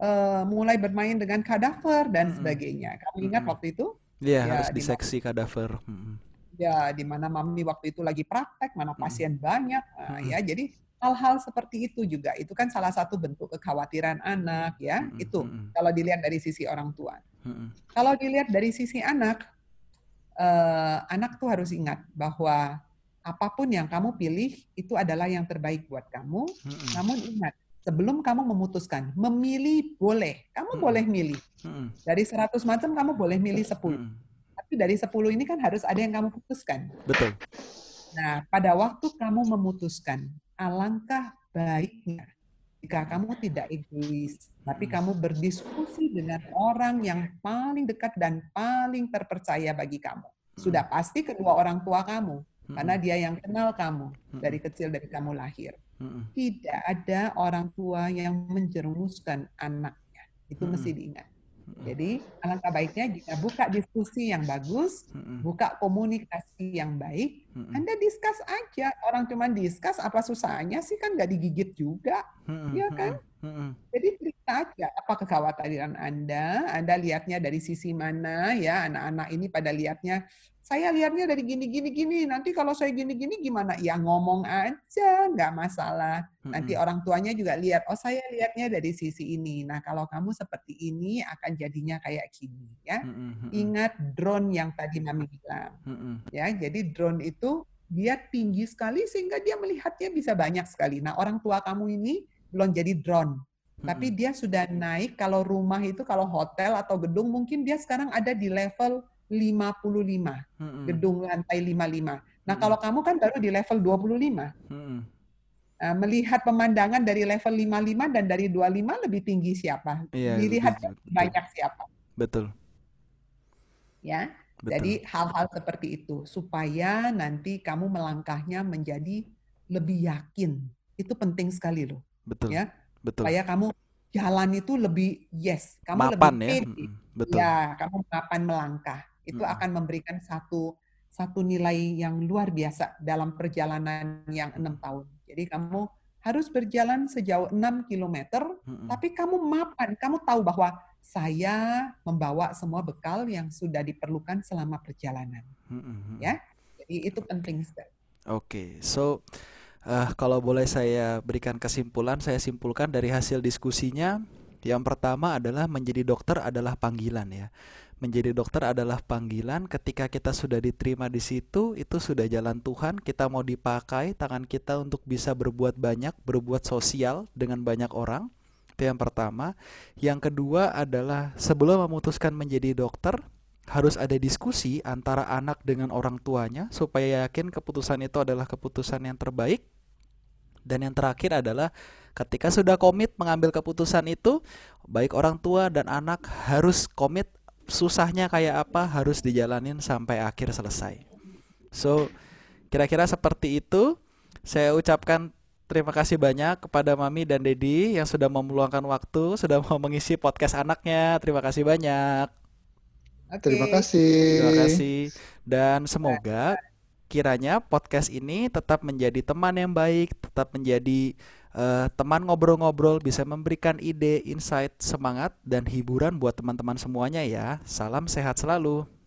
uh, mulai bermain dengan kadaver dan sebagainya. Kamu ingat waktu itu? Iya, ya, harus diseksi kadaver. Hmm ya di mana mami waktu itu lagi praktek, mana hmm. pasien hmm. banyak, nah, ya jadi hal-hal seperti itu juga itu kan salah satu bentuk kekhawatiran anak ya hmm. itu hmm. kalau dilihat dari sisi orang tua. Hmm. Kalau dilihat dari sisi anak, eh, anak tuh harus ingat bahwa apa pun yang kamu pilih itu adalah yang terbaik buat kamu. Hmm. Namun ingat sebelum kamu memutuskan memilih boleh, kamu hmm. boleh milih hmm. dari 100 macam kamu boleh milih 10. Hmm tapi dari 10 ini kan harus ada yang kamu putuskan. Betul. Nah, pada waktu kamu memutuskan, alangkah baiknya jika kamu tidak egois, tapi hmm. kamu berdiskusi dengan orang yang paling dekat dan paling terpercaya bagi kamu. Hmm. Sudah pasti kedua orang tua kamu, hmm. karena dia yang kenal kamu dari kecil dari kamu lahir. Tidak ada orang tua yang menjerumuskan anaknya. Itu mesti diingat. Jadi alangkah baiknya jika buka diskusi yang bagus, buka komunikasi yang baik, Anda diskus aja. Orang cuma diskus apa susahnya sih? Kan nggak digigit juga, ya kan? Jadi cerita aja apa kekhawatiran Anda, Anda lihatnya dari sisi mana ya? Anak-anak ini pada lihatnya saya lihatnya dari gini gini gini. Nanti kalau saya gini gini gimana? Ya ngomong aja, nggak masalah. Nanti orang tuanya juga lihat, oh saya lihatnya dari sisi ini. Nah kalau kamu seperti ini akan jadinya kayak gini ya. Ingat drone yang tadi Mami bilang. Ya, jadi drone itu dia tinggi sekali sehingga dia melihatnya bisa banyak sekali. Nah orang tua kamu ini belum jadi drone. Tapi dia sudah naik kalau rumah itu kalau hotel atau gedung mungkin dia sekarang ada di level 55. Hmm. Gedung lantai 55. Nah, hmm. kalau kamu kan baru di level 25. Hmm. Nah, melihat pemandangan dari level 55 dan dari 25 lebih tinggi siapa? Iya, Dilihat betul, banyak siapa? Betul. Ya. Betul. Jadi hal-hal seperti itu supaya nanti kamu melangkahnya menjadi lebih yakin. Itu penting sekali loh. Betul. Ya. Betul. Supaya kamu jalan itu lebih yes, kamu mapan lebih ya. Pede. Betul. Ya, kamu mapan melangkah itu hmm. akan memberikan satu satu nilai yang luar biasa dalam perjalanan yang enam tahun. Jadi kamu harus berjalan sejauh 6 km, hmm. tapi kamu mapan, kamu tahu bahwa saya membawa semua bekal yang sudah diperlukan selama perjalanan. Hmm. Ya, jadi itu penting sekali. Oke, okay. so uh, kalau boleh saya berikan kesimpulan, saya simpulkan dari hasil diskusinya, yang pertama adalah menjadi dokter adalah panggilan ya menjadi dokter adalah panggilan. Ketika kita sudah diterima di situ itu sudah jalan Tuhan. Kita mau dipakai tangan kita untuk bisa berbuat banyak berbuat sosial dengan banyak orang. Itu yang pertama. Yang kedua adalah sebelum memutuskan menjadi dokter harus ada diskusi antara anak dengan orang tuanya supaya yakin keputusan itu adalah keputusan yang terbaik. Dan yang terakhir adalah ketika sudah komit mengambil keputusan itu baik orang tua dan anak harus komit susahnya kayak apa harus dijalanin sampai akhir selesai. So, kira-kira seperti itu. Saya ucapkan terima kasih banyak kepada Mami dan Dedi yang sudah meluangkan waktu, sudah mau mengisi podcast anaknya. Terima kasih banyak. Okay. Terima kasih. Terima kasih. Dan semoga kiranya podcast ini tetap menjadi teman yang baik, tetap menjadi uh, teman ngobrol-ngobrol bisa memberikan ide, insight, semangat dan hiburan buat teman-teman semuanya ya. Salam sehat selalu.